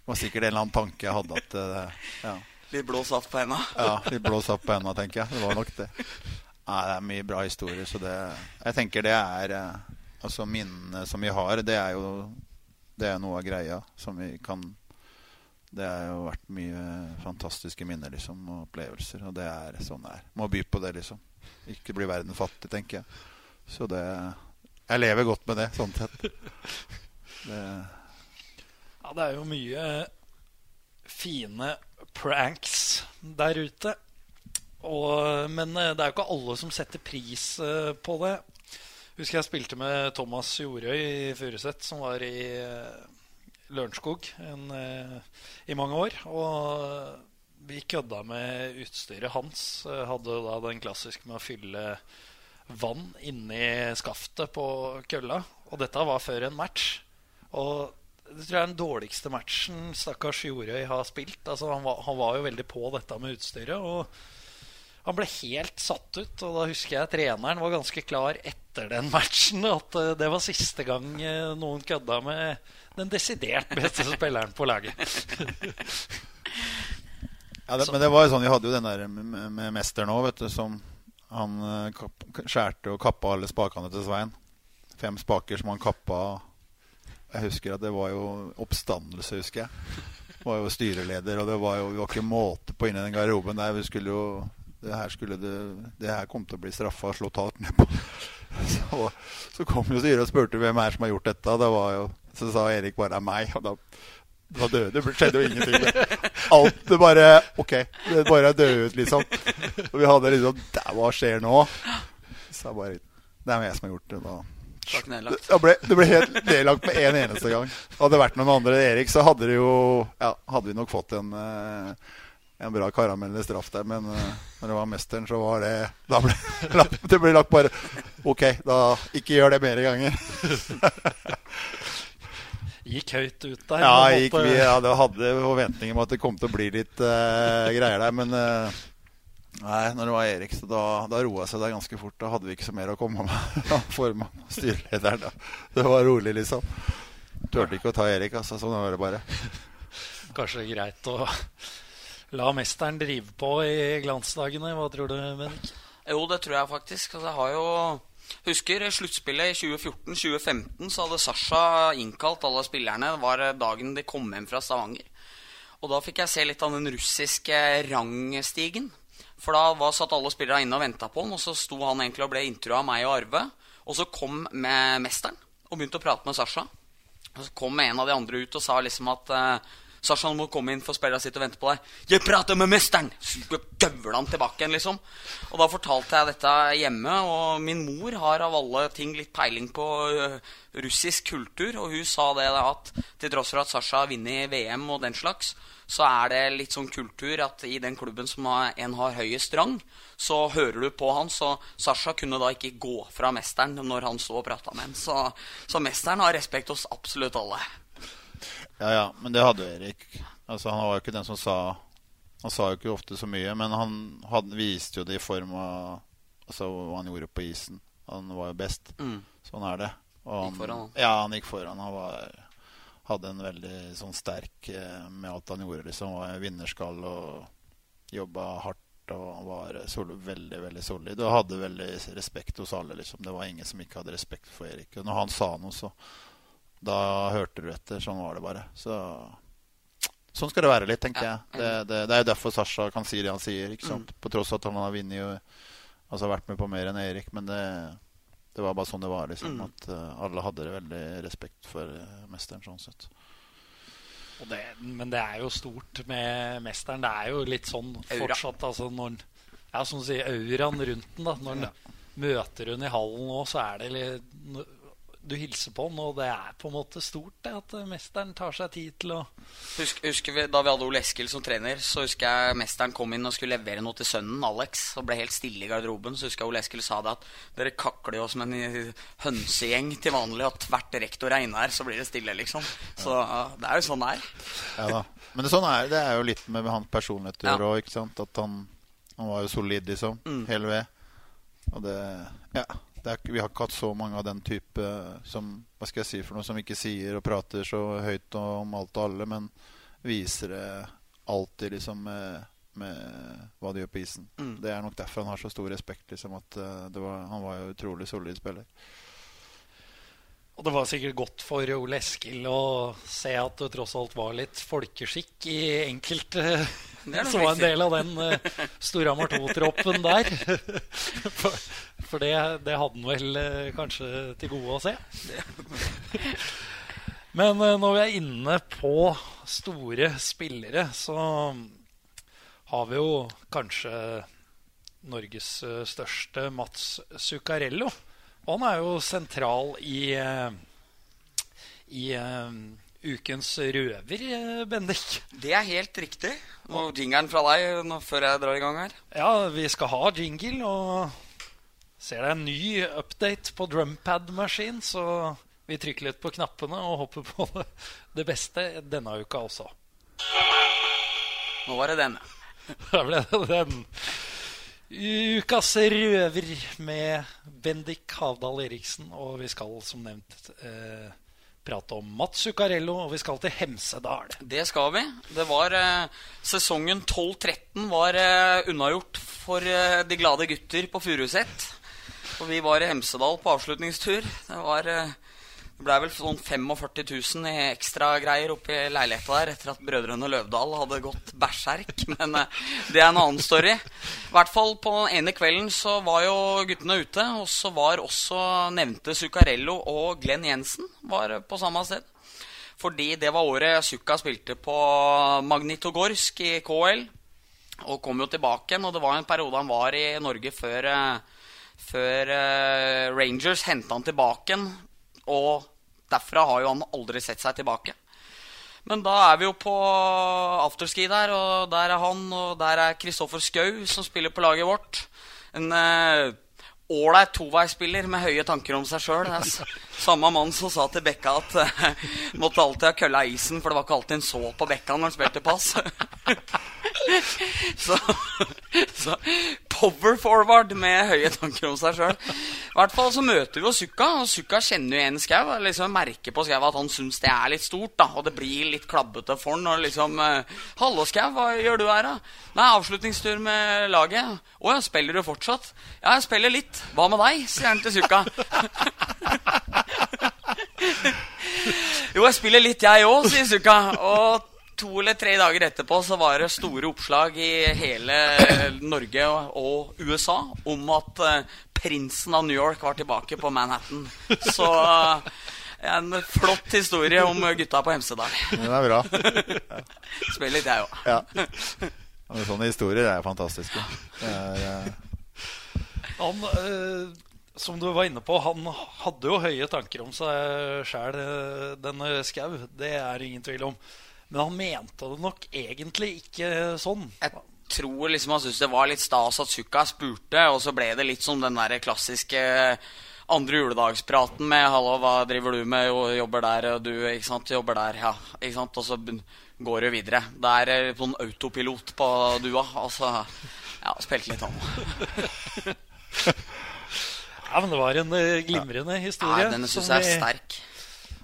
var sikkert en eller annen tanke jeg hadde at eh, ja, Litt blå saft på henda? ja, Litt blå saft på henda, tenker jeg. Det var nok det. Nei, det er mye bra historier, så det Jeg tenker det er eh, Altså minnene som vi har, det er jo Det er noe av greia som vi kan Det har jo vært mye fantastiske minner liksom, og opplevelser, og det er sånn det er. Må by på det, liksom. Ikke bli verden fattig, tenker jeg. Så det jeg lever godt med det, sånn sett. [laughs] Det, Ja, det er jo mye fine pranks der ute. Og, men eh, det er jo ikke alle som setter pris eh, på det. Husker jeg spilte med Thomas Jorøy i Furuset, som var i eh, Lørenskog eh, i mange år. Og vi kødda med utstyret hans. Eh, Hadde da den klassiske med å fylle vann inni skaftet på kølla. Og dette var før en match. Og det tror jeg er den dårligste matchen stakkars Jorøy har spilt. Altså, han, var, han var jo veldig på dette med utstyret. Og han ble helt satt ut. Og da husker jeg treneren var ganske klar etter den matchen at eh, det var siste gang eh, noen kødda med den desidert beste [laughs] spilleren på laget. ja, det, men det var jo sånn, vi hadde jo den der med, med mesteren òg, vet du, som han eh, kapp, skjærte og kappa alle spakene til Svein. Fem spaker som han kappa. Jeg husker at det var jo oppstandelse, husker jeg. Var jo styreleder, og det var jo vi var ikke måte på inni den garderoben der. Vi skulle jo det her, skulle det, det her kom til å bli straffa og slått hardt ned på. [laughs] Så, så kom jo styret og spurte hvem er det som har gjort dette. Det var jo, så sa Erik bare det meg. Og da, da døde det. skjedde jo ingenting. Alt det bare Ok, det bare døde ut, liksom. Og vi hadde liksom "Dæ, Hva skjer nå? Så jeg bare Det er jeg som har gjort det. da det ble, det ble helt nedlagt med en eneste gang. Hadde det vært noen andre enn Erik, så hadde det jo Ja, hadde vi nok fått en eh, en bra karamell straff der, men uh, når det var mesteren, så var det Da ble [laughs] det ble lagt bare Ok, da ikke gjør det mer ganger. [laughs] Gikk høyt ut der. Ja, gikk vi ja, det hadde forventninger om at det kom til å bli litt uh, greier der, men uh, Nei, når det var Erik, så da, da roa seg det ganske fort. Da hadde vi ikke så mer å komme med. [laughs] Formann og styrelederen. Da. Det var rolig, liksom. Turte ikke å ta Erik, altså. Sånn var det bare. Kanskje greit å la mesteren drive på i glansdagene. Hva tror du, Bennik? Jo, det tror jeg faktisk. Altså, jeg har jo Husker sluttspillet i 2014-2015, så hadde Sasha innkalt alle spillerne. Det var dagen de kom hjem fra Stavanger. Og da fikk jeg se litt av den russiske rangstigen. For da var, satt alle spillerne inne og venta på han, og så sto han egentlig og ble intervjua av meg og Arve. Og så kom mesteren og begynte å prate med Sasha. Og så kom en av de andre ut og sa liksom at eh, Sasha, må komme inn, for spillerne sitter og venter på deg. 'Jeg prater med mesteren!' Så gøvla han tilbake igjen, liksom. Og da fortalte jeg dette hjemme, og min mor har av alle ting litt peiling på russisk kultur, og hun sa det at til tross for at Sasha har vunnet VM og den slags, så er det litt sånn kultur at i den klubben som en har høyest rang, så hører du på han. Så Sasha kunne da ikke gå fra mesteren når han sto og prata med ham. Så, så mesteren har respekt hos absolutt alle. Ja, ja, men det hadde Erik. Altså, han var jo ikke den som sa Han sa jo ikke ofte så mye, men han hadde, viste jo det i form av altså, hva han gjorde på isen. Han var jo best. Mm. Sånn er det. Og Gikk foran, han. Ja, han gikk foran. Han var, hadde en veldig sånn sterk eh, med alt han gjorde. Liksom. Han var vinnerskall og jobba hardt og var sol veldig veldig solid. Og hadde veldig respekt hos alle. Liksom. Det var ingen som ikke hadde respekt for Erik. Og når han sa noe, så da hørte du etter. Sånn var det bare. Så Sånn skal det være litt, tenker Ja, jeg. Det, det, det er jo derfor Sasha kan si det han sier. ikke sant? På tross av at han har vunnet og altså vært med på mer enn Erik. Men det, det var bare sånn det var. liksom, At uh, alle hadde det veldig respekt for uh, mesteren. sånn sett. Og det, men det er jo stort med mesteren. Det er jo litt sånn fortsatt. Altså når, han- ja, som du sier, auraen rundt den. da Når han møter hun i hallen nå, så er det litt Du hilser på han, og det er på en måte stort det at mesteren tar seg tid til å Husk, husker vi, Da vi hadde Ole Eskil som trener, så husker jeg mesteren kom inn og skulle levere noe til sønnen Alex. Og ble helt stille i garderoben. Så husker jeg Ole Eskil sa det at dere kakler jo som en eh, hønsegjeng til vanlig. At hvert rektor er inne her, så blir det stille, liksom. Så ja, det er jo sånn det er. Ja da. Men det, sånn er, det er jo litt med hans personlighet å Ja. gjøre òg. ikke sant? At han, han var jo solid, liksom. Hele ved. Og det Ja. Er, vi har ikke hatt så mange av den type som Hva skal jeg si for noe som ikke sier og prater så høyt om alt og alle, men viser det alltid liksom med, med hva de gjør på isen. Det er nok derfor han har så stor respekt. liksom at eh, det var, Han var jo utrolig solid spiller. Og det var sikkert godt for Ole Eskil å se at det tross alt var litt folkeskikk i enkelte Som var en del av den uh, Storhamar 2-troppen der. [laughs] for, For det, det hadde han vel uh, kanskje til gode å se. [laughs] Men uh, når vi er inne på store spillere, så har vi jo kanskje Norges eh, største Mats Zuccarello. Og han er jo sentral i, eh, i eh, ukens røver, eh, Bendik. Det er helt riktig. Og jingeren fra deg nå, før jeg drar i gang her. Ja, vi skal ha jingle, og ser det en ny update på drumpad-maskin, så vi trykker litt på knappene og håper på [laughs] det, beste denne uka også. Nå var det den. Da ble det den ukas røver med Bendik Havdal Eriksen. Og vi skal som nevnt eh, prate om Mats Zuccarello, og vi skal til Hemsedal. Det skal vi. Det var eh, Sesongen 12-13 var eh, unnagjort for eh, de glade gutter på Furuset. Og vi var i Hemsedal på avslutningstur. Det var eh, det blei vel sånn 45 000 i ekstragreier oppi leiligheta der etter at brødrene Løvdahl hadde gått berserk. [laughs] Men eh, det er en annen story. I hvert fall på den ene kvelden så var jo guttene ute. Og så var også nevnte Zuccarello og Glenn Jensen var på samme sted. Fordi det var året Zucca spilte på Magnitogorsk i KL. Og kom jo tilbake igjen. Og det var en periode han var i Norge før, eh, før eh, Rangers henta han tilbake igjen. Og derfra har jo han aldri sett seg tilbake. Men da er vi jo på afterski der, og der er han, og der er Kristoffer Schou, som spiller på laget vårt. En ålreit uh, toveisspiller med høye tanker om seg sjøl. Samme mann som sa til Bekka at uh, måtte alltid ha kølla i isen, for det var ikke alltid en så på Bekka når han spilte pass. [laughs] så, så power forward med høye tanker om seg sjøl. I hvert fall så møter vi jo Sukka, og Sukka kjenner jo igjen Skau. Liksom merker på Skau at han syns det er litt stort, da, og det blir litt klabbete for han. Og liksom eh, 'Hallo, Skau, hva gjør du her, da?' 'Nei, avslutningstur med laget.' 'Å ja, spiller du fortsatt?' 'Ja, jeg spiller litt.' 'Hva med deg?' sier han til Sukka. [laughs] jo, jeg spiller litt, jeg òg, sier Sukka. Og to eller tre dager etterpå så var det store oppslag i hele Norge og, USA om at eh, prinsen av New York var tilbake på Manhattan. Så eh, en flott historie om gutta på Hemsedal. Den er bra. Spiller litt, jeg òg. Ja. Sånne historier er fantastiske. Er, eh, Han, eh, som du var inne på, han hadde jo høye tanker om seg sjæl, denne Skau. Det er ingen tvil om. Men han mente det nok egentlig ikke sånn. Jeg tror liksom han syntes det var litt stas at Sukka spurte, og så ble det litt som den der klassiske andre juledagspraten med 'Hallo, hva driver du med?' Jo, 'Jobber der, og du ikke sant? jobber der', ja. ikke sant? Og så går du videre. Det er eh, sånn autopilot på dua. Altså Ja, spilte litt om. [laughs] Ja, men Det var en eh, glimrende historie. Nei, denne syns jeg er sterk.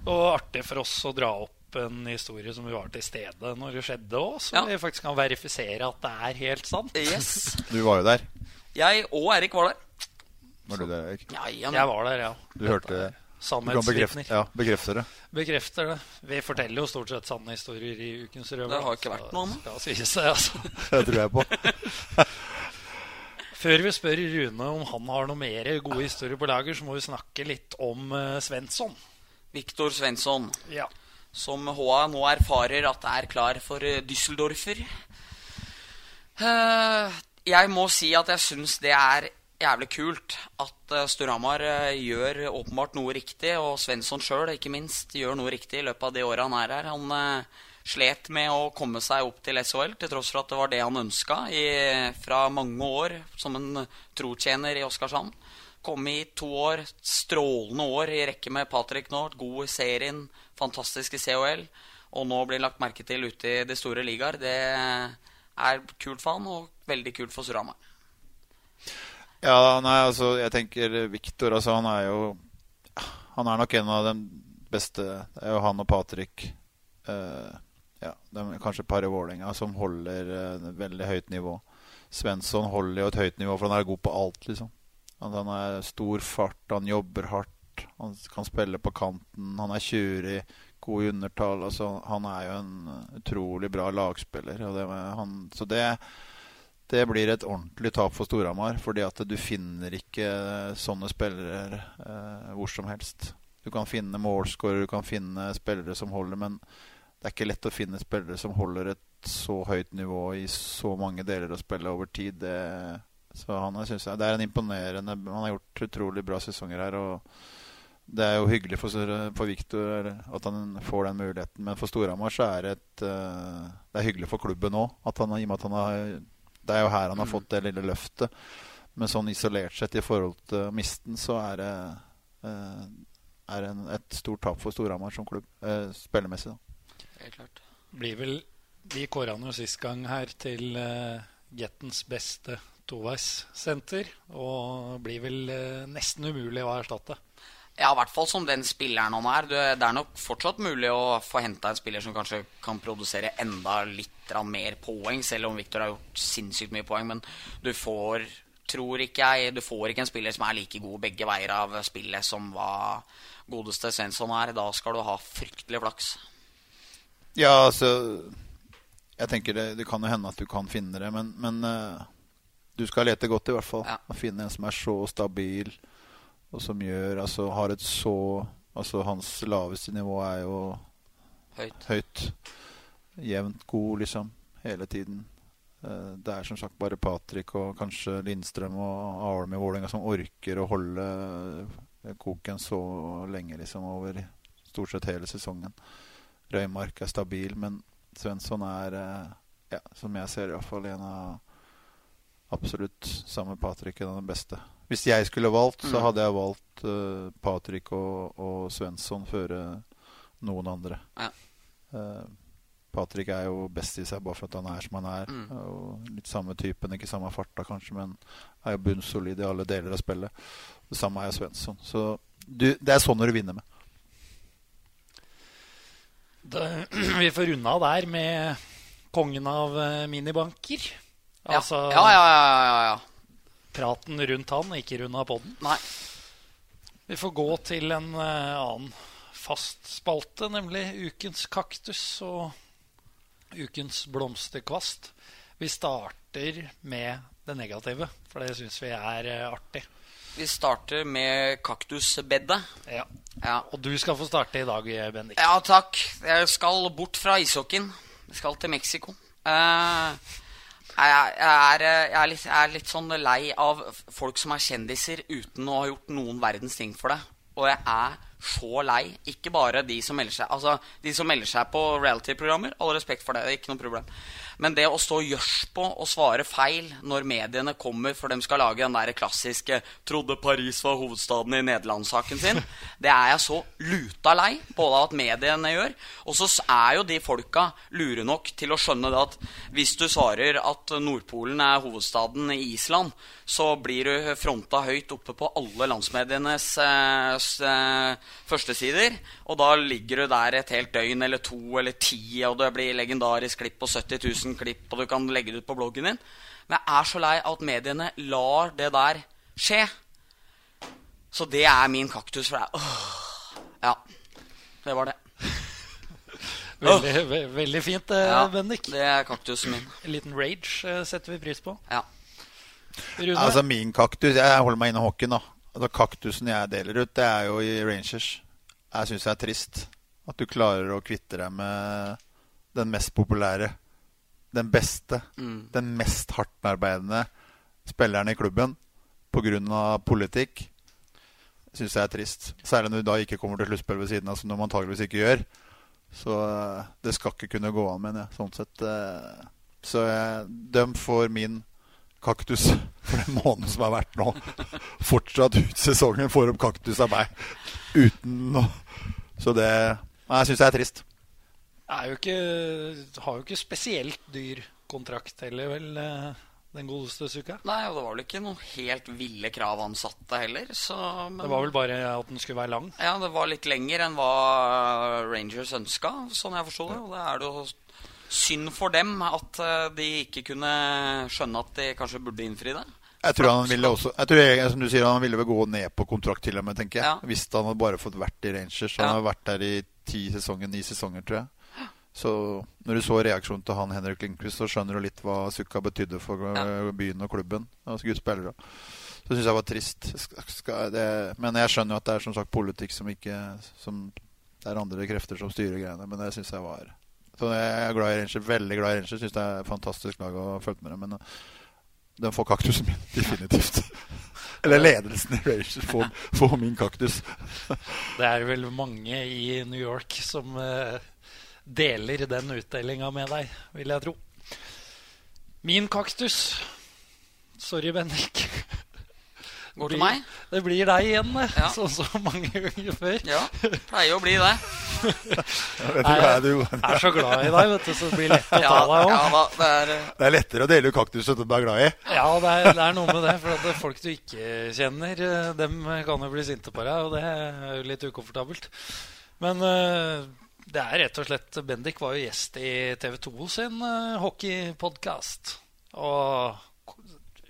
Og artig for oss å dra opp en historie som vi var til stede når det skjedde òg, så Ja. vi faktisk kan verifisere at det er helt sant. Yes. [laughs] du var jo der. Jeg og Erik var der. Var du der, Erik? Ja, ja, Jeg var der, ja. Du hørte det? Sannhetsvitner. ja, bekrefter det. Bekrefter det. Vi forteller jo stort sett sanne historier i Ukens Røver. Det har ikke vært noe annet. Altså. [laughs] Det tror jeg på. [laughs] Før vi spør Rune om han har noe mer gode historier på lager, så må vi snakke litt om uh, Svensson. Viktor Svensson. Ja. Som HA nå erfarer at er klar for eh, Düsseldorfer. Eh, jeg må si at jeg syns det er jævlig kult at uh, Storhamar eh, gjør åpenbart noe riktig, og Svensson sjøl ikke minst gjør noe riktig i løpet av det året han er her. Han eh, slet med å komme seg opp til SHL, til tross for at det var det han ønska fra mange år som en trotjener i Oskarshamn. Kom i to år, strålende år i rekke med Patrick Nord. God i serien, fantastisk i COL. Og nå blir lagt merke til ute i de store ligaer. Det er kult for han, og veldig kult for Surhamar. Ja, nei, altså, jeg tenker Viktor, altså, han er jo Han er nok en av de beste Det er jo han og Patrick eh, Ja, de kanskje et par Vålerenga som holder eh, veldig høyt nivå. Svensson holder jo et høyt nivå, for han er god på alt, liksom. Han, han er stor fart, han jobber hardt, han kan spille på kanten, han er tjurig, god i undertall. Altså, han er jo en utrolig bra lagspiller. Det, han, så det det blir et ordentlig tap for Storhamar. Fordi at du finner ikke sånne spillere eh, hvor som helst. Du kan finne målskårere, du kan finne spillere som holder, men det er ikke lett å finne spillere som holder et så høyt nivå i så mange deler av spillet over tid. Det, så han synes jeg, det er en imponerende Han har gjort utrolig bra sesonger her. og det er jo hyggelig for, for Viktor at han får den muligheten. Men for Storhamar så er det et uh, Det er hyggelig for klubben òg. I og med at han har Det er jo her han har mm. fått det lille løftet. Men sånn isolert sett i forhold til misten, så er det uh, er en, et stort tap for Storhamar som klubb, eh, spillemessig. Da. Helt klart. Blir vel Vi kåra jo sist gang her til uh, Gettens beste toveissenter. Og blir vel nesten umulig å erstatte. Ja, i hvert fall som den spilleren han er. Det er nok fortsatt mulig å få henta en spiller som kanskje kan produsere enda litt mer poeng, selv om Victor har gjort sinnssykt mye poeng. Men du får, tror ikke jeg, du får ikke en spiller som er like god begge veier av spillet som hva godeste Svensson er. Da skal du ha fryktelig flaks. Ja, altså Jeg tenker det, det kan jo hende at du kan finne det, men, men uh, du skal lete godt, i hvert fall. Ja. Å finne en som er så stabil og som gjør Altså har et så Altså hans laveste nivå er jo høyt. høyt. Jevnt god, liksom. Hele tiden. Eh, det er som sagt bare Patrick og kanskje Lindstrøm og Arm i Vålerenga som orker å holde koken så lenge, liksom, over stort sett hele sesongen. Røymark er stabil, men Svensson er, eh, ja, som jeg ser, iallfall en av absolutt sammen med Patrick den beste. Hvis jeg skulle valgt, så mm. hadde jeg valgt uh, Patrick og, og Svensson før noen andre. Ja. Uh, Patrick er jo best i seg bare for at han er som han er. Mm. Og litt samme typen, ikke samme farta kanskje, men er jo bunnsolid i alle deler av spillet. Det samme er jo Svensson. Så du, det er sånn du vinner med. Det, [clears throat] vi får runde av der med kongen av uh, minibanker. Altså, ja. Ja, ja, ja, ja, praten rundt han, ikke runda podden. Nei. Vi får gå til en uh, annen fast spalte, nemlig Ukens kaktus og Ukens blomsterkvast. Vi starter med det negative, for det syns vi er uh, artig. Vi starter med kaktusbedet. Ja. ja. Og du skal få starte i dag, Bendik. Ja, takk. Jeg skal bort fra ishockeyen. Jeg skal til Mexico. Uh, jeg, er, jeg, er litt, jeg, er, litt, sånn lei av folk som er kjendiser uten å ha gjort noen verdens ting for det. Og jeg er så lei. Ikke bare de som melder seg Altså, de som melder seg på reality-programmer. All respekt for det. det er ikke noe problem. Men det å stå gjørs på og svare feil når mediene kommer for de skal lage den der klassiske 'Trodde Paris var hovedstaden i Nederland'-saken sin, det er jeg så luta lei både av at mediene gjør. Og så er jo de folka lure nok til å skjønne det at hvis du svarer at Nordpolen er hovedstaden i Island, så blir du fronta høyt oppe på alle landsmedienes eh, eh, førstesider. Og da ligger du der et helt døgn eller to eller ti, og det blir legendarisk klipp på 70 000 klipp, og du kan legge det ut på bloggen din. Men jeg er så lei av at mediene lar det der skje. Så det er min kaktus for deg. Ja. Det var det. [laughs] Veldig, ve veldig fint, eh, ja, Bendik. Det er kaktusen min. En liten rage eh, setter vi pris på. Ja. Rune? Altså Min kaktus Jeg holder meg inne i hockeyen. da altså, Kaktusen jeg deler ut, det er jo i Rangers. Jeg syns er trist at du klarer å kvitte deg med den mest populære den beste, mm. den mest hardtarbeidende spilleren i klubben pga. politikk, syns jeg er trist. Særlig når du da ikke kommer til sluttspill ved siden av, som de antageligvis ikke gjør. Så eh, det skal ikke kunne gå an, mener jeg. Sånn sett. Eh, så jeg, de får min kaktus [laughs] for den måneden som har vært nå. [laughs] Fortsatt ut sesongen får opp kaktus av meg. Uten noe Så det Nei, jeg syns det er trist er jo ikke, har jo ikke spesielt dyr kontrakt heller, vel, eh, den godeste Suka? Nei, og det var vel ikke noen helt ville krav han satte heller. Så, men... Det var vel bare at den skulle være lang? Ja, det var litt lenger enn hva Rangers ønska, sånn jeg forsto det. Og det er det jo synd for dem at eh, de ikke kunne skjønne at de kanskje burde innfri det. Jeg tror han ville også Jeg tror jeg, som du sier, han ville vel gå ned på kontrakt til og med, tenker jeg. Ja. Hvis han hadde bare fått vært i Rangers. Han ja. har vært der i ti sesonger, ni sesonger, tror jeg. Så når du så reaksjonen til han Henrik Lindqvist, så skjønner du litt hva Sukka betydde for Ja. byen og klubben. Altså. Så syns jeg var trist. Det, men jeg skjønner jo at det er som sagt politikk som ikke som, Det er andre krefter som styrer greiene, men det syns jeg var Så jeg er glad i Rangers, veldig glad i Rangers. Syns det er et fantastisk lag å følge med dem. Men den får kaktusen min, definitivt. Eller ledelsen i Rangers får, får min kaktus. Det er vel mange i New York som eh, deler den utdelinga med deg, vil jeg tro. Min kaktus Sorry, Bendik. Går til meg? Det blir deg igjen, det. Ja. [laughs] Sånn som mange ganger før. Ja, pleier å bli det. Jeg vet ikke hva jeg, du, Jeg er så glad i deg, vet du, så det blir lett å Ja, ta deg ja òg. da, det er eh, det er lettere å dele ut kaktus enn du er glad i. Ja, det er, det er noe med det. For at det folk du ikke kjenner, eh, dem kan jo bli sinte på deg, og det er jo litt ukomfortabelt. Men eh, det er rett og slett Bendik var jo gjest i TV 2 sin uh, hockeypodkast. Og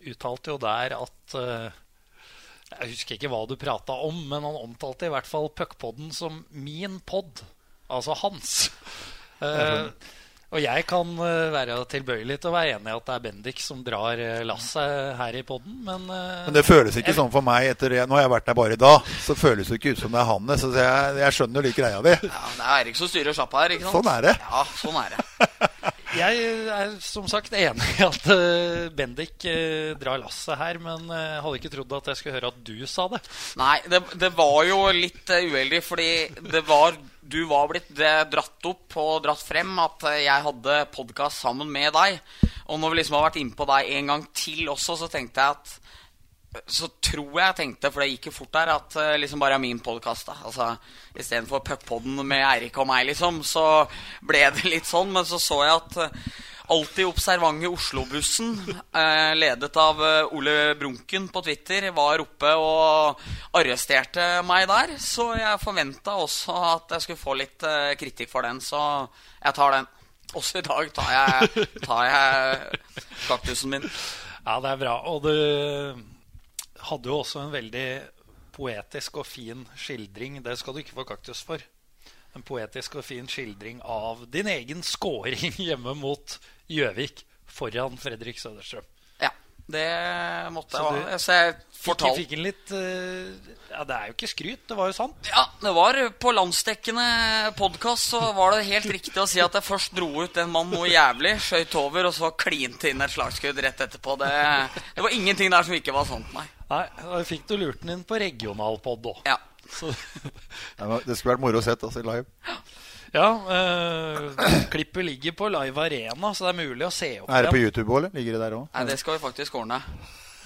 uttalte jo der at eh, Jeg husker ikke hva du prata om, men han omtalte i hvert fall puckpodden som min pod. Altså hans. Uh, og jeg kan eh, være tilbøyelig til å være enig i at det er Bendik som drar uh, lasset her i podden, men, eh, Men det føles ikke sånn for meg. etter Nå har jeg vært der bare i dag. Så føles det ikke ut som det er han. Så jeg, jeg skjønner jo litt greia di. ja, Det er Erik som styrer sjappa her. ikke sant? Sånn er det. Ja, sånn er det. [laughs] jeg er som sagt enig i at eh, Bendik eh, drar lasset her, men eh, hadde ikke trodd at jeg skulle høre at du sa det. Nei, det, det var jo litt eh, uheldig, fordi var Du var blitt eh, dratt opp og dratt frem at eh, jeg hadde podkast sammen med deg. Og når vi liksom har vært inne på deg en gang til også, så tenkte jeg at så tror jeg tenkte, for det gikk jo fort der, at uh, liksom bare min podkast. Altså, Istedenfor puckpodden med Eirik og meg, liksom, så ble det litt sånn. Men så så jeg at uh, alltid observante Oslo-bussen, eh, ledet av uh, Ole Brunken på Twitter, var oppe og arresterte meg der. Så jeg forventa også at jeg skulle få litt kritikk for den, så jeg tar den. Også i dag tar jeg, tar jeg kaktusen min. Ja, det er bra. Og du hadde jo også en veldig poetisk og fin skildring. Det skal du ikke få kaktus for. En poetisk og fin skildring av din egen scoring [laughs] hjemme mot Gjøvik foran Fredrik Søderstrøm. Det måtte Så jeg ha. Så jeg Fikk, fikk en litt eh, Ja, det er jo ikke skryt, det var jo sant. Ja, det var på landsdekkende podkast så var det helt riktig å si at jeg først dro ut en mann noe jævlig, skøyt over, og så klinte inn et slagskudd rett etterpå. Det, det var ingenting der som ikke var sant, nei. Nei, Da fikk du lurt den inn på regionalpod òg. Ja. Så, Det det skulle vært moro å sett altså, live. Ja, eh, klippet ligger på Live Arena, så det er mulig å se opp Er det på. YouTube òg, eller? Ligger det der òg? Nei, det skal vi faktisk ordne.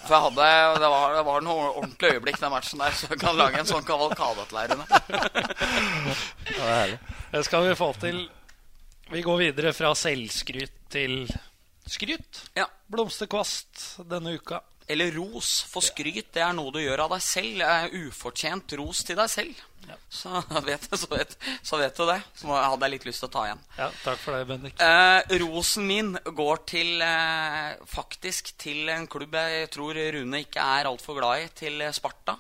For jeg hadde, det var, det var noe ordentlig øyeblikk den matchen der, så jeg kan lage en sånn kavalkade [laughs] til er. Det skal vi få til. Vi går videre fra selvskryt til skryt. Ja. Blomsterkvast denne uka. Eller ros. For skryt, det er noe du gjør av deg selv. Det er Ufortjent ros til deg selv. Ja. Så, [laughs] vet, så, vet, så vet du det. Så nå hadde jeg litt lyst til å ta igjen. Ja, takk for det, Bendik. Eh, rosen min går til eh, faktisk til en klubb jeg tror Rune ikke er altfor glad i, til Sparta.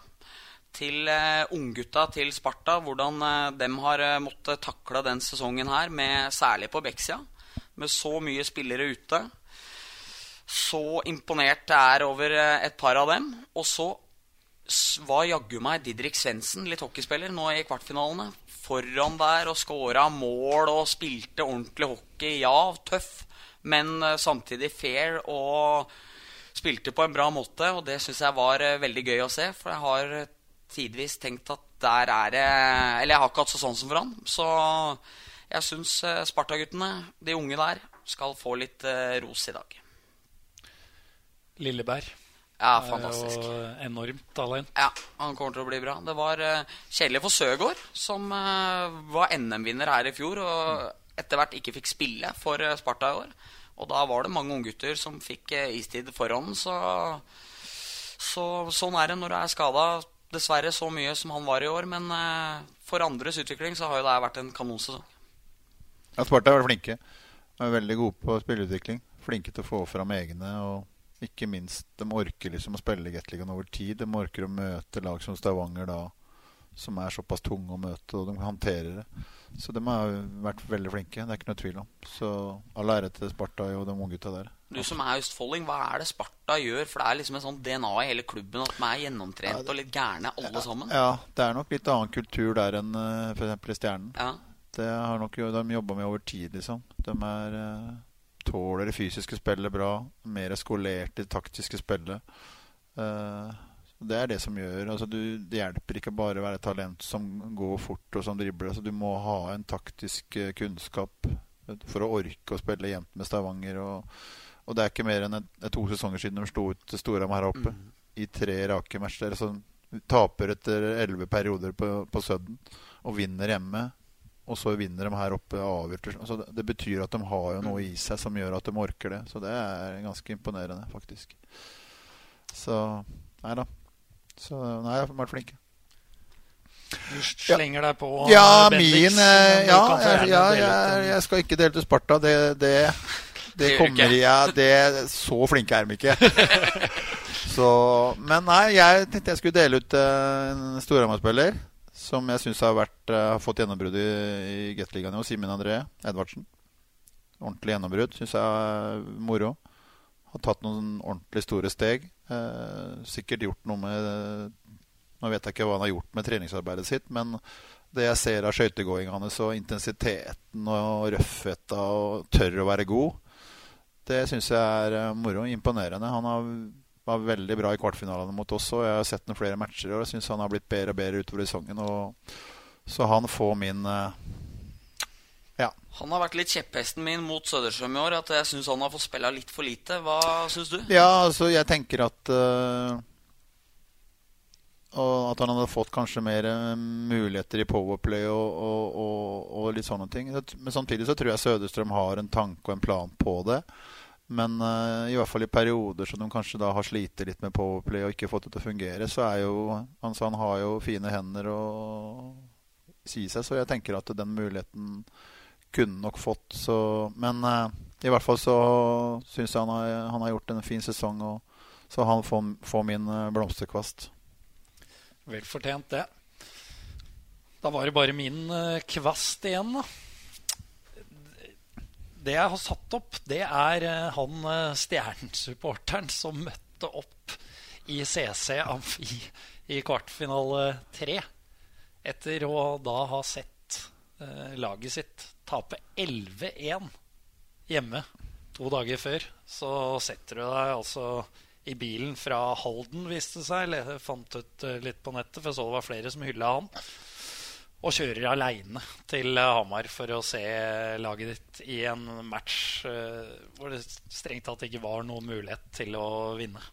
Til eh, unggutta til Sparta, hvordan eh, dem har eh, måttet takle den sesongen her, med, særlig på Bekksida, med så mye spillere ute. Så imponert jeg er over eh, et par av dem. Og så var jaggu meg Didrik Svendsen, litt hockeyspiller, nå i kvartfinalene. Foran der og scora mål og spilte ordentlig hockey. Ja, tøff, men eh, samtidig fair og spilte på en bra måte. Og det syns jeg var eh, veldig gøy å se, for jeg har tidvis tenkt at der er det Eller jeg har ikke hatt så sånn som for han. Så jeg syns Sparta-guttene, de unge der, skal få litt ros i dag. Lilleberg. Ja, er fantastisk. jo enormt talent. Ja, han kommer til å bli bra. Det var uh, kjedelig for Søgaard, som eh, var NM-vinner her i fjor, og etter hvert ikke fikk spille for eh, Sparta i år. Og da var det mange unggutter som fikk istid foran, så, så sånn er det når du er skada. Dessverre så mye som han var i år, men eh, for andres utvikling så har jo det vært en kanonsesong. Ja, Sparta har vært flinke. Er veldig gode på spilleutvikling. Flinke til å få fram egne. Og ikke minst, de orker liksom å spille Gateligaen over tid. De orker å møte lag som Stavanger da, som er såpass tunge å møte, og de håndterer det. Så de har vært veldig flinke. Det er ikke noe tvil om. Så all ære til Sparta og de unggutta der. Du som er østfolding, hva er det Sparta gjør? For det er liksom en sånn DNA i hele klubben at de er gjennomtrent og litt gærne alle sammen. Ja, det er nok litt annen kultur der enn uh, f.eks. i Stjernen. Ja. Det har nok de jobba med over tid, liksom. De er uh, tåler det fysiske spillet bra. Mer skolert i det taktiske spillet. Uh, det er det som gjør altså du, Det hjelper ikke bare å være talent som går fort og som dribler. Altså du må ha en taktisk uh, kunnskap for å orke å spille jevnt med Stavanger. Og, og, det er ikke mer enn et, et to sesonger siden de slo ut Storham her oppe mm. i tre rake matcher. Altså, taper etter elleve perioder på, på Sudden og vinner hjemme. Og så vinner de her oppe avgjort. Altså, det, det, betyr at de har jo noe i seg som gjør at de orker det. Så det er ganske imponerende, faktisk. Så Nei da. Så nei, jeg har vært flinke. Du slenger deg på ja, Bendix, min eh, Ja, jeg, ja jeg, jeg, skal ikke dele til Sparta. Det, det, [laughs] det kommer jeg det, Så flinke er de ikke. [laughs] Så, men nei, jeg tenkte jeg skulle dele ut uh, en Storhamar-spiller som jeg syns har, uh, har fått gjennombrudd i, i Gateligaen. Simen André Edvardsen. Ordentlig gjennombrudd. Syns jeg er moro. Har tatt noen ordentlig store steg. Eh, sikkert gjort noe med Nå vet jeg ikke hva han har gjort med treningsarbeidet sitt, men det jeg ser av skøytegåinga hans og intensiteten og røffheta og tør å være god, det syns jeg er uh, moro. Imponerende. Han har, var veldig bra i kvartfinalene mot oss, og jeg har sett noen flere matcher og jeg syns han har blitt bedre og bedre utover sesongen. Så han får min uh, ja. Han har vært litt kjepphesten min mot Søderstrøm i år. At jeg syns han har fått spille litt for lite. Hva syns du? Ja, altså jeg tenker at uh, At han hadde fått kanskje mer uh, muligheter i Powerplay og, og, og, og, litt sånne ting. Men samtidig så tror jeg Søderstrøm har en tanke og en plan på det. Men uh, i hvert fall i perioder som de kanskje da har slitt litt med Powerplay og ikke fått det til å fungere, så er jo altså han har jo fine hender og si seg. Så jeg tenker at den muligheten kunne nok fått. Så, men uh, i hvert fall så syns jeg han har, han har, gjort en fin sesong. Og, så han får, får min uh, blomsterkvast. Vel fortjent, det. Da var det bare min kvast igjen, da. Det jeg har satt opp, det er han stjernesupporteren som møtte opp i CC Amfi i kvartfinale tre. Etter å da ha sett laget sitt tape 11-1 hjemme to dager før, så setter du deg altså i bilen fra Halden, viste det seg. Jeg fant ut eh, litt på nettet, for jeg så det var flere som hylla han. Og kjører aleine til Hamar for å se laget ditt i en match uh, hvor det strengt tatt ikke var noen mulighet til å vinne.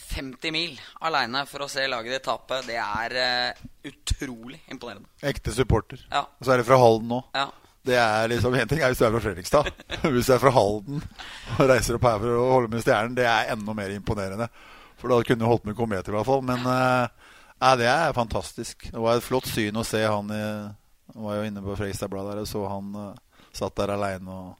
50 mil aleine for å se laget ditt tape, det er utrolig imponerende. Ekte supporter. Ja. Og så er det fra Halden nå. Ja. Det er liksom En ting er hvis du er fra Fredrikstad. [laughs] Hvis du er fra Halden og reiser opp her for å holde med stjernen, det er enda mer imponerende. For da kunne du holdt med kometer, i hvert fall. Men uh, det er fantastisk. Det var et flott syn å se han i var jo inne på Fredrikstad-bladet der og så han uh, satt der aleine og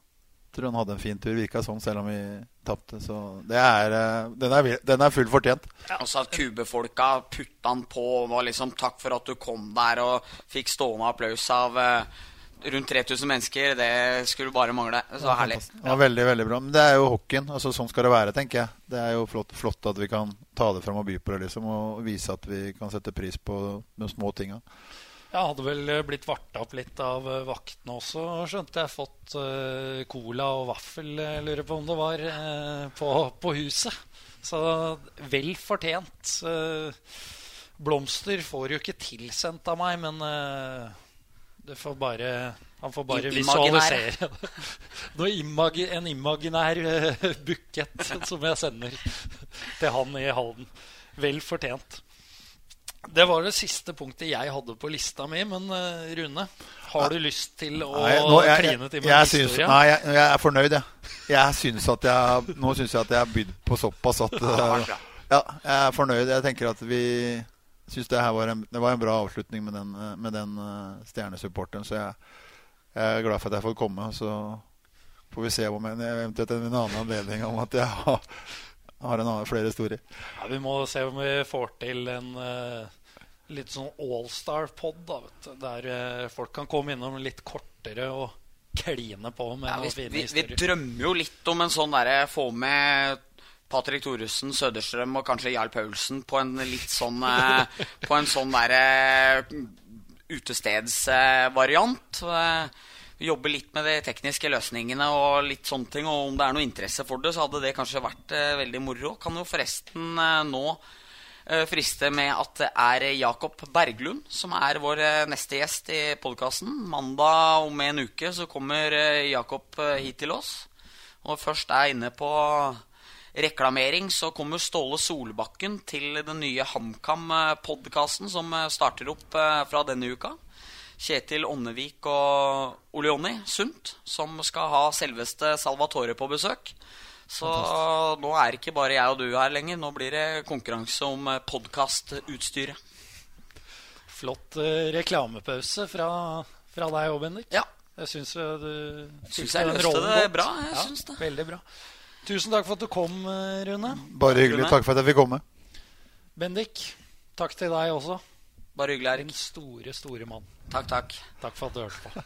tror han hadde en fin tur. Virka sånn, selv om vi tapte. Så det er, uh, den, er, den er fullt fortjent. Ja, og så at kubefolka putta han på og var liksom 'takk for at du kom der' og fikk stående applaus av uh, rundt 3000 mennesker, det skulle bare mangle. Så ja, herlig. Ja. veldig, veldig bra. Men det er jo hockeyen. Altså, sånn skal det være, tenker jeg. Det er jo flott, flott, at vi kan ta det fram og by på det, liksom. Og vise at vi kan sette pris på de små tinga. Jeg hadde vel blitt varta opp litt av eh, vaktene også, skjønte jeg. Fått uh, cola og vaffel, jeg eh, lurer på om det var, uh, på, på, huset. Så vel fortjent. Uh, blomster får jo ikke tilsendt av meg, men får bare, han får bare visualisere [laughs] imagi, en imaginær uh, bukett [laughs] som jeg sender til han i Halden. Vel fortjent. Det var det siste punktet jeg hadde på lista mi. Men uh, Rune, har du lyst til å nei, nå, jeg, kline til med jeg, syns, Nei, jeg, jeg, er fornøyd, jeg. jeg synes at jeg nå syns jeg at jeg har bydd på såpass at [laughs] uh, Ja, jeg er fornøyd. Jeg tenker at vi syns det her var en, det var en bra avslutning med den, med den uh, stjernesupporteren. Så jeg, jeg, er glad for at jeg får komme. Så får vi se om jeg eventuelt en annen anledning om at jeg har, har en annen, flere historier. Ja, vi må se om vi får til en uh, litt sånn allstar-pod. Der uh, folk kan komme innom litt kortere og kline på med Ja, noen vi, fine vi, vi drømmer jo litt om en sånn derre få med Patrick Thoresen, Søderstrøm og kanskje Jarl Paulsen på en litt sånn eh, [laughs] På en sånn derre utestedsvariant. Jobbe vi jobber litt med de tekniske løsningene og litt sånne ting. Og om det er noe interesse for det, så hadde det kanskje vært eh, veldig moro. Kan jo forresten eh, nå eh, friste med at det er Jakob Berglund som er vår eh, neste gjest i podkasten. Mandag om en uke så kommer eh, Jakob eh, hit til oss. Og først er jeg inne på reklamering, så kommer Ståle Solbakken til den nye HamKam-podkasten som eh, starter opp eh, fra denne uka. Kjetil Ånnevik og Ole Jonny Sundt, som skal ha selveste Salvatore på besøk. Så nå er det ikke bare jeg og du her lenger. Nå blir det konkurranse om podkastutstyret. Flott eh, reklamepause fra, fra deg òg, Bendik. Ja. Jeg syns du Syns jeg løste det godt. bra, jeg ja, syns det. Veldig bra. Tusen takk for at du kom, eh, Rune. Bare hyggelig. Takk for at jeg fikk komme. Bendik, takk til deg også. Bare hyggelig, Erik. Den store, store mann. Takk, takk. Takk for at du hørte på.